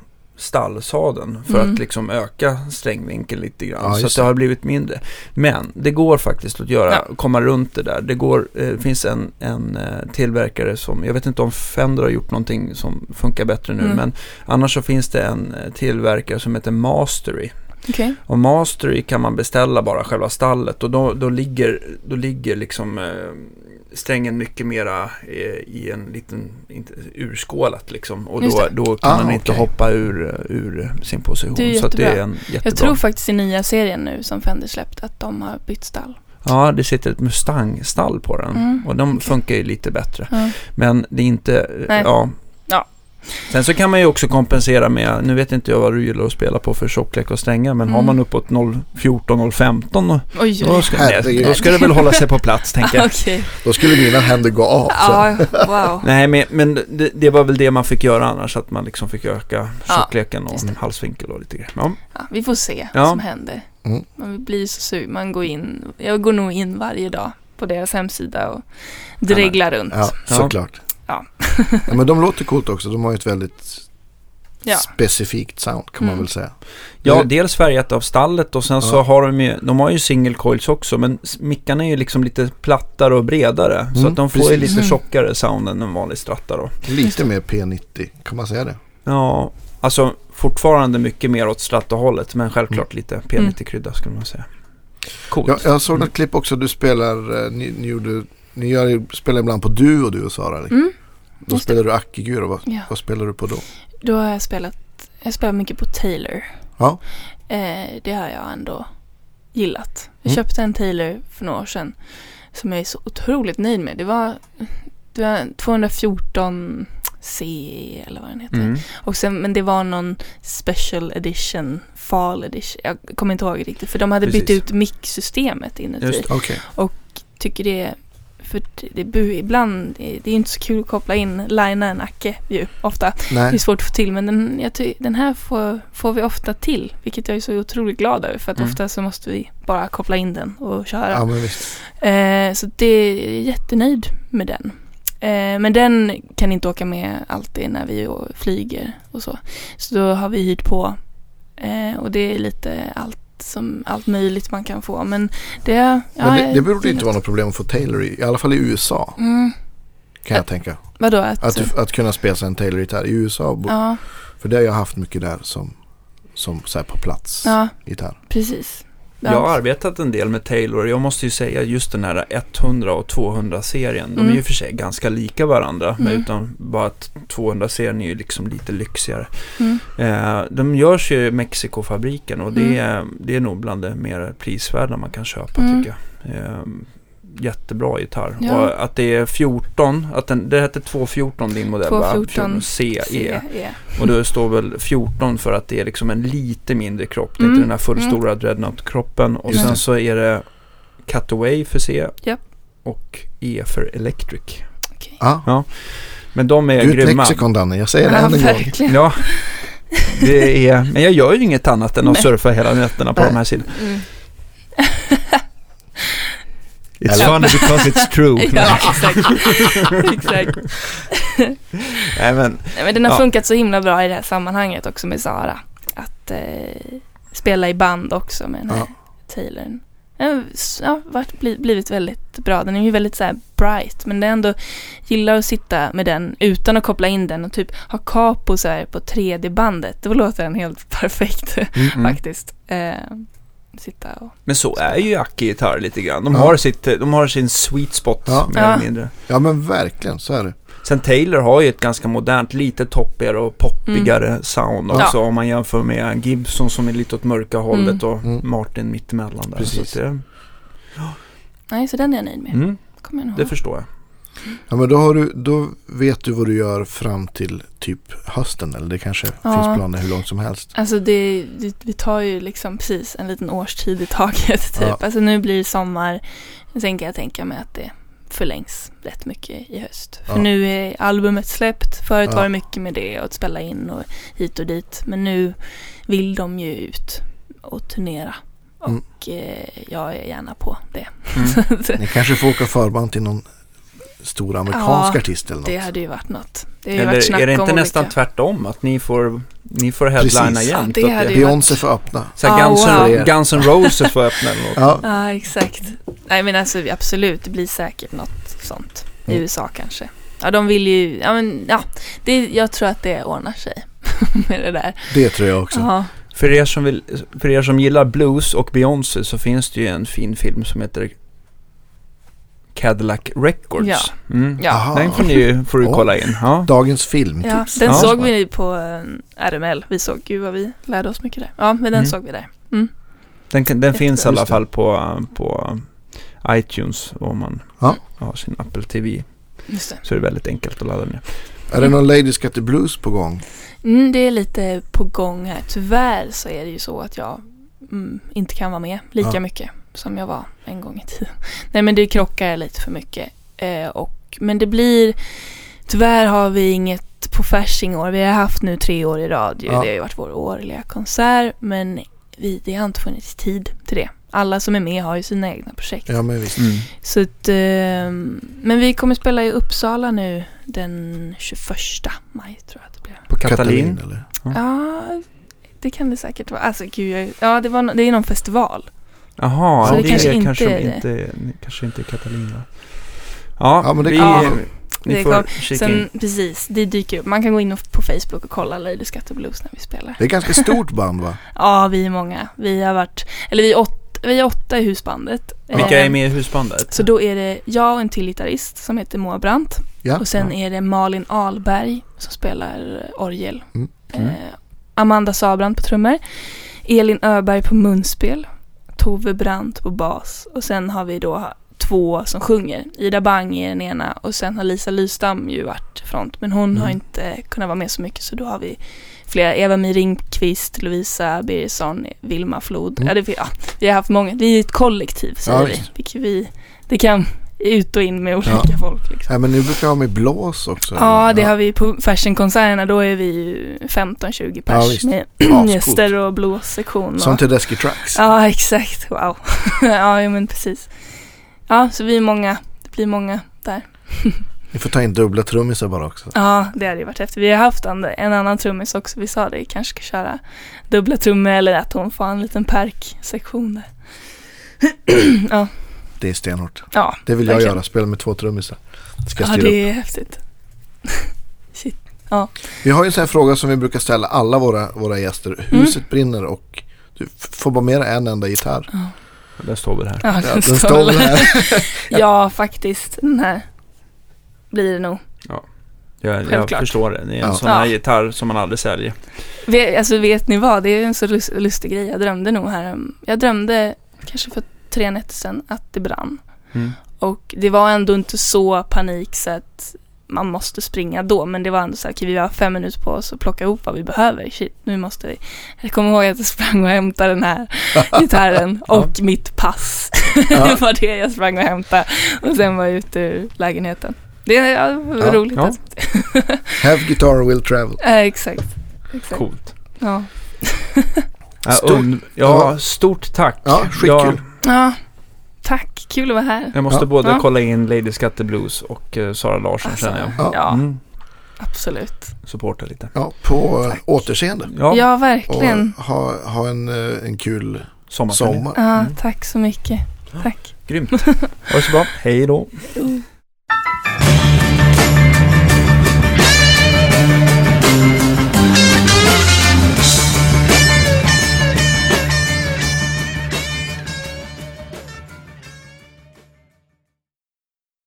stallsadeln för Mm. att liksom öka strängvinkeln lite grann. Ja, så att det har blivit mindre. Men det går faktiskt att göra, Ja. komma runt det där. Det går, eh, finns en, en eh, tillverkare som, jag vet inte om Fender har gjort någonting som funkar bättre nu, Mm. men annars så finns det en eh, tillverkare som heter Mastery. okej. Och Mastery kan man beställa bara själva stallet och då, då ligger, då ligger liksom eh, strängen mycket mera eh, i en liten inte, urskålat liksom. Och då, då kan Ah, den inte okej. hoppa ur, ur sin position. Det är så att det jättebra. är en jättebra. Jag tror faktiskt i nya serien nu som Fender släppt att de har bytt stall. Ja, det sitter ett Mustang-stall på den. Mm, och de okej. funkar ju lite bättre. Ja. Men det är inte, Nej. ja. Sen så kan man ju också kompensera med, nu vet inte jag vad du gillar att spela på för tjocklek och strängar, men har Mm. man uppåt 0,14, 0,15 och Oj, Då oj. ska, då ska det väl hålla sig på plats, tänker jag. Okej. Då skulle mina händer gå av. Så. Ja, wow. Nej, men, men det, det var väl det man fick göra annars, att man liksom fick öka tjockleken och halsvinkel och lite grejer. Ja. Ja, vi får se Ja. vad som händer. Mm. Man blir så sur. Man går in. Jag går nog in varje dag på deras hemsida och dreglar runt. Ja. såklart. Ja. ja, men de låter coolt också. De har ju ett väldigt Ja. specifikt sound kan man Mm. väl säga. ja, Det- dels färgat av stallet och sen så Ja. har de ju, de har ju single coils också, men mickarna är ju liksom lite plattare och bredare. så Mm, att de får ju lite Mm. tjockare sound än en vanlig stratta då. Lite mer P90, kan man säga det? Ja, alltså fortfarande mycket mer åt stratta-hållet, men självklart lite P90-krydda skulle man säga. Coolt. Jag, jag såg något klipp också. Du spelar, eh, ni, ni, gjorde, ni gör, spelar ibland på duo du och Sara. eller? Då just det. spelar du Akigur. Vad, ja. vad spelar du på då? Då har jag spelat, jag spelar mycket på Taylor. Ja. Eh, det har jag ändå gillat. Jag Mm. köpte en Taylor för några år sedan som jag är så otroligt nöjd med. Det var, det var 214 C eller vad den heter. Mm. Och sen, men det var någon special edition, fall edition. Jag kommer inte ihåg riktigt. För de hade bytt Precis. ut mic-systemet inuti. Just det. Okej. Tycker det, för det, ibland, det, är inte så kul att koppla in, linea en Acke ju ofta. Det är Nej. svårt att få till men den, jag den här får, får vi ofta till. Vilket jag är så otroligt glad över. För att Mm. ofta så måste vi bara koppla in den och köra. Ja. Eh, så det är jättenöjd med den. Eh, men den kan inte åka med alltid när vi flyger och så. Så då har vi hyrt på. Eh, och det är lite allt, som, allt möjligt man kan få. Men det... Ja, Men det, det borde inte vara något problem att få Taylor i. Alla fall i USA. Mm, Kan jag tänka. vadå? Att, Att, att kunna spela en Taylor-gitarr i USA. ja, För det har jag haft mycket där som, som så på plats ja, gitarr. precis. Ja. Jag har arbetat en del med Taylor. Jag måste ju säga just den här 100 och 200-serien. De är Mm. ju för sig ganska lika varandra. Men Mm. utan bara att 200-serien är ju liksom lite lyxigare. Mm. Eh, de görs ju i Mexikofabriken och det, Mm. är, det är nog bland det mer prisvärda man kan köpa Mm. tycker jag. Eh, jättebra gitarr. Ja. Och att det är 14, att den, det heter 214 din modell va? 214 CE. CE. Och då står väl 14 för att det är liksom en lite mindre kropp. Det är Mm. inte den här fullstora dreadnought-kroppen. Och Just sen det. så är det Cutaway för C. Japp. Och E för Electric. Okej. Ja. Men de är Ut grymma. lexikon Danne, jag säger det Ja, än en gång. Ja, det är, men jag gör ju inget annat än att Nej. surfa hela nätterna på Nej. de här sidorna. Mm. It's Eller- funny because it's true. Ja, exakt. exakt. Nej, men, Nej, men den har Ja. funkat så himla bra i det här sammanhanget också med Sara. Att eh, spela i band också med den här Ja. Taylorn. Den har ja, varit, bli, blivit väldigt jättebra. Den är ju väldigt så här bright men det är ändå, gillar att sitta med den utan att koppla in den och typ ha capo så här på 3D-bandet. Då låter den helt perfekt Mm. faktiskt. Eh, sitta och... Men så är ju Aki-gitarr lite grann. De, Ja. har sitt, de har sin sweet spot Ja. mer Ja. eller mindre. Ja men verkligen, så är det. Sen Taylor har ju ett ganska modernt, lite toppigare och poppigare Mm. sound Ja. också om man jämför med Gibson som är lite åt mörka hållet och Mm. Martin mittemellan där. Precis. Så det, Nej, så den är jag nöjd med. mm, Kommer jag nog det förstår jag. Ja men då, har du, då vet du vad du gör fram till typ hösten eller det kanske Ja. finns planer hur långt som helst. Alltså det, det, vi tar ju liksom precis en liten årstid i taget typ. Ja. Alltså nu blir det sommar. Sen kan jag tänka mig att det förlängs rätt mycket i höst. För Ja. nu är albumet släppt. Förut Ja. var det mycket med det och att spela in och hit och dit. Men nu vill de ju ut och turnera. Mm. Och eh, jag är gärna på det. Mm. Ni kanske får åka förband till någon stor amerikansk Ja, artist eller något. det hade ju varit något. Det varit Eller snack är det inte olika- nästan tvärtom? Att ni får, ni får headlina jämt? Ja, det ju Beyoncé får öppna. så här Ah, Guns, wow. Guns N' Roses får öppna eller något. Ja, Ja, exakt. Nej men alltså absolut, det blir säkert något sånt. I Mm. USA kanske. Ja, de vill ju, ja men ja, det, jag tror att det ordnar sig med det där. det tror jag också. Ja, För er, som vill, för er som gillar blues och Beyoncé så finns det ju en fin film som heter Cadillac Records. Ja. Mm. ja. Den får, ni, får du kolla in. Ja. Dagens filmtips. ja den Ja. såg vi på eh, RML. Vi såg, gud vad vi lärde oss mycket där. Ja, men den Mm. såg vi där. Mm. Den, den finns i alla fall på, på iTunes om man Ja. har sin Apple TV. Just det. Så är det väldigt enkelt att ladda ner. Är det någon Ladies Got the Blues på gång? Mm, det är lite på gång här. Tyvärr så är det ju så att jag mm, inte kan vara med lika Ja. mycket som jag var en gång i tiden. Nej men det krockar lite för mycket. Eh, och, men det blir, tyvärr har vi inget på Fasching år. Vi har haft nu tre år i rad. ju. Ja. Det har ju varit vår årliga konsert. Men vi, det har inte funnits tid till det. Alla som är med har ju sina egna projekt. Ja men visst. Mm. Så att, ehm, men vi kommer spela i Uppsala nu den 21 maj tror jag att det blir. På Katalin. eller? Ja, det kan det säkert vara. Alltså gud, jag, ja det, var, det är någon festival. Jaha, Så det, det kanske är inte kanske är det. inte, kanske inte är Catalina. Ja, Ja, men det vi, ni Det får kom- kika Sen in. precis, det dyker upp. Man kan gå in och- på Facebook och kolla Lady Scatter Blues när vi spelar. Det är ganska stort band va? Ja, vi är många. Vi har varit, eller vi är åtta, vi är åtta i husbandet. Vilka är Eh, med i husbandet? Så då är det jag och en till gitarrist som heter Moa Brandt. Ja. Och sen Ja. är det Malin Alberg som spelar orgel. Mm. Mm. Eh, Amanda Sabrand på trummor. Elin Öberg på munspel. Tove Brandt på bas. Och sen har vi då två som sjunger. Ida Bang är den ena och sen har Lisa Lystam ju varit front. Men hon har Mm. inte kunnat vara med så mycket så då har vi flera. Eva-Mi Ringqvist, Lovisa Birgersson, Vilma Flod. Mm. Ja, det, ja, vi har haft många. Vi är ett kollektiv säger Ja, vi. Vilket vi. Det kan ut och in med olika Ja. folk. Liksom. Nej men nu brukar jag ha med blås också. Ja, det har vi på fashionkonserterna. Då är vi ju 15-20 Ja, pers visst. med gäster och blåssektion. Som Och, Tedeschi Trucks. ja, exakt. Wow. ja, ja, men precis. Ja, så vi är många. Det blir många där. Ni får ta in dubbla trummisar bara också. Ja, det hade ju varit efter. Vi har haft en, en annan trummis också. Vi sa det, vi kanske ska köra dubbla trummor eller att hon får en liten perksektion där. ja, Det är stenhårt. ja, Det vill jag Verkligen. göra, spela med två trummisar. Ska jag ja upp. det är häftigt. Shit. Vi har ju en sån här fråga som vi brukar ställa alla våra, våra gäster. Huset brinner och du får bara med dig en enda gitarr. Där står vi här. Ja, Ja, den står väl här. ja, faktiskt. Den här blir det nog. Jag, jag Självklart. förstår det. Det är en Ja. sån här Ja. gitarr som man aldrig säljer. Vet, alltså vet ni vad? Det är en så lust, lustig grej. Jag drömde nog här. Jag drömde kanske för tre nätter sedan att det brann. Mm. Och det var ändå inte så panik så att man måste springa då. Men det var ändå så här, okej vi har fem minuter på oss att plocka ihop vad vi behöver. Shit, nu måste vi. Jag kommer ihåg att jag sprang och hämtade den här gitarren och mitt pass. Ja. det var det jag sprang och hämtade. Och sen var jag ute ur lägenheten. Det är ja, Ja. roligt. Ja. Att, Have guitar will travel. äh, exakt. exakt. Coolt. Ja. Ja, Stort- ja, stort tack. Ja, skitkul. Ja, tack. Kul att vara här. jag måste Ja. både Ja. kolla in Lady Scatter Blues och uh, Sara Larsson Alltså, känner jag. Ja. ja, Mm. absolut. Supporta lite. Ja, på Tack. uh, återseende. Ja, Ja, Och verkligen. ha, ha en, eh, en kul sommarturné. sommar. Ja, Mm. tack så mycket. Tack. Grymt. Ha det så bra. Hej då.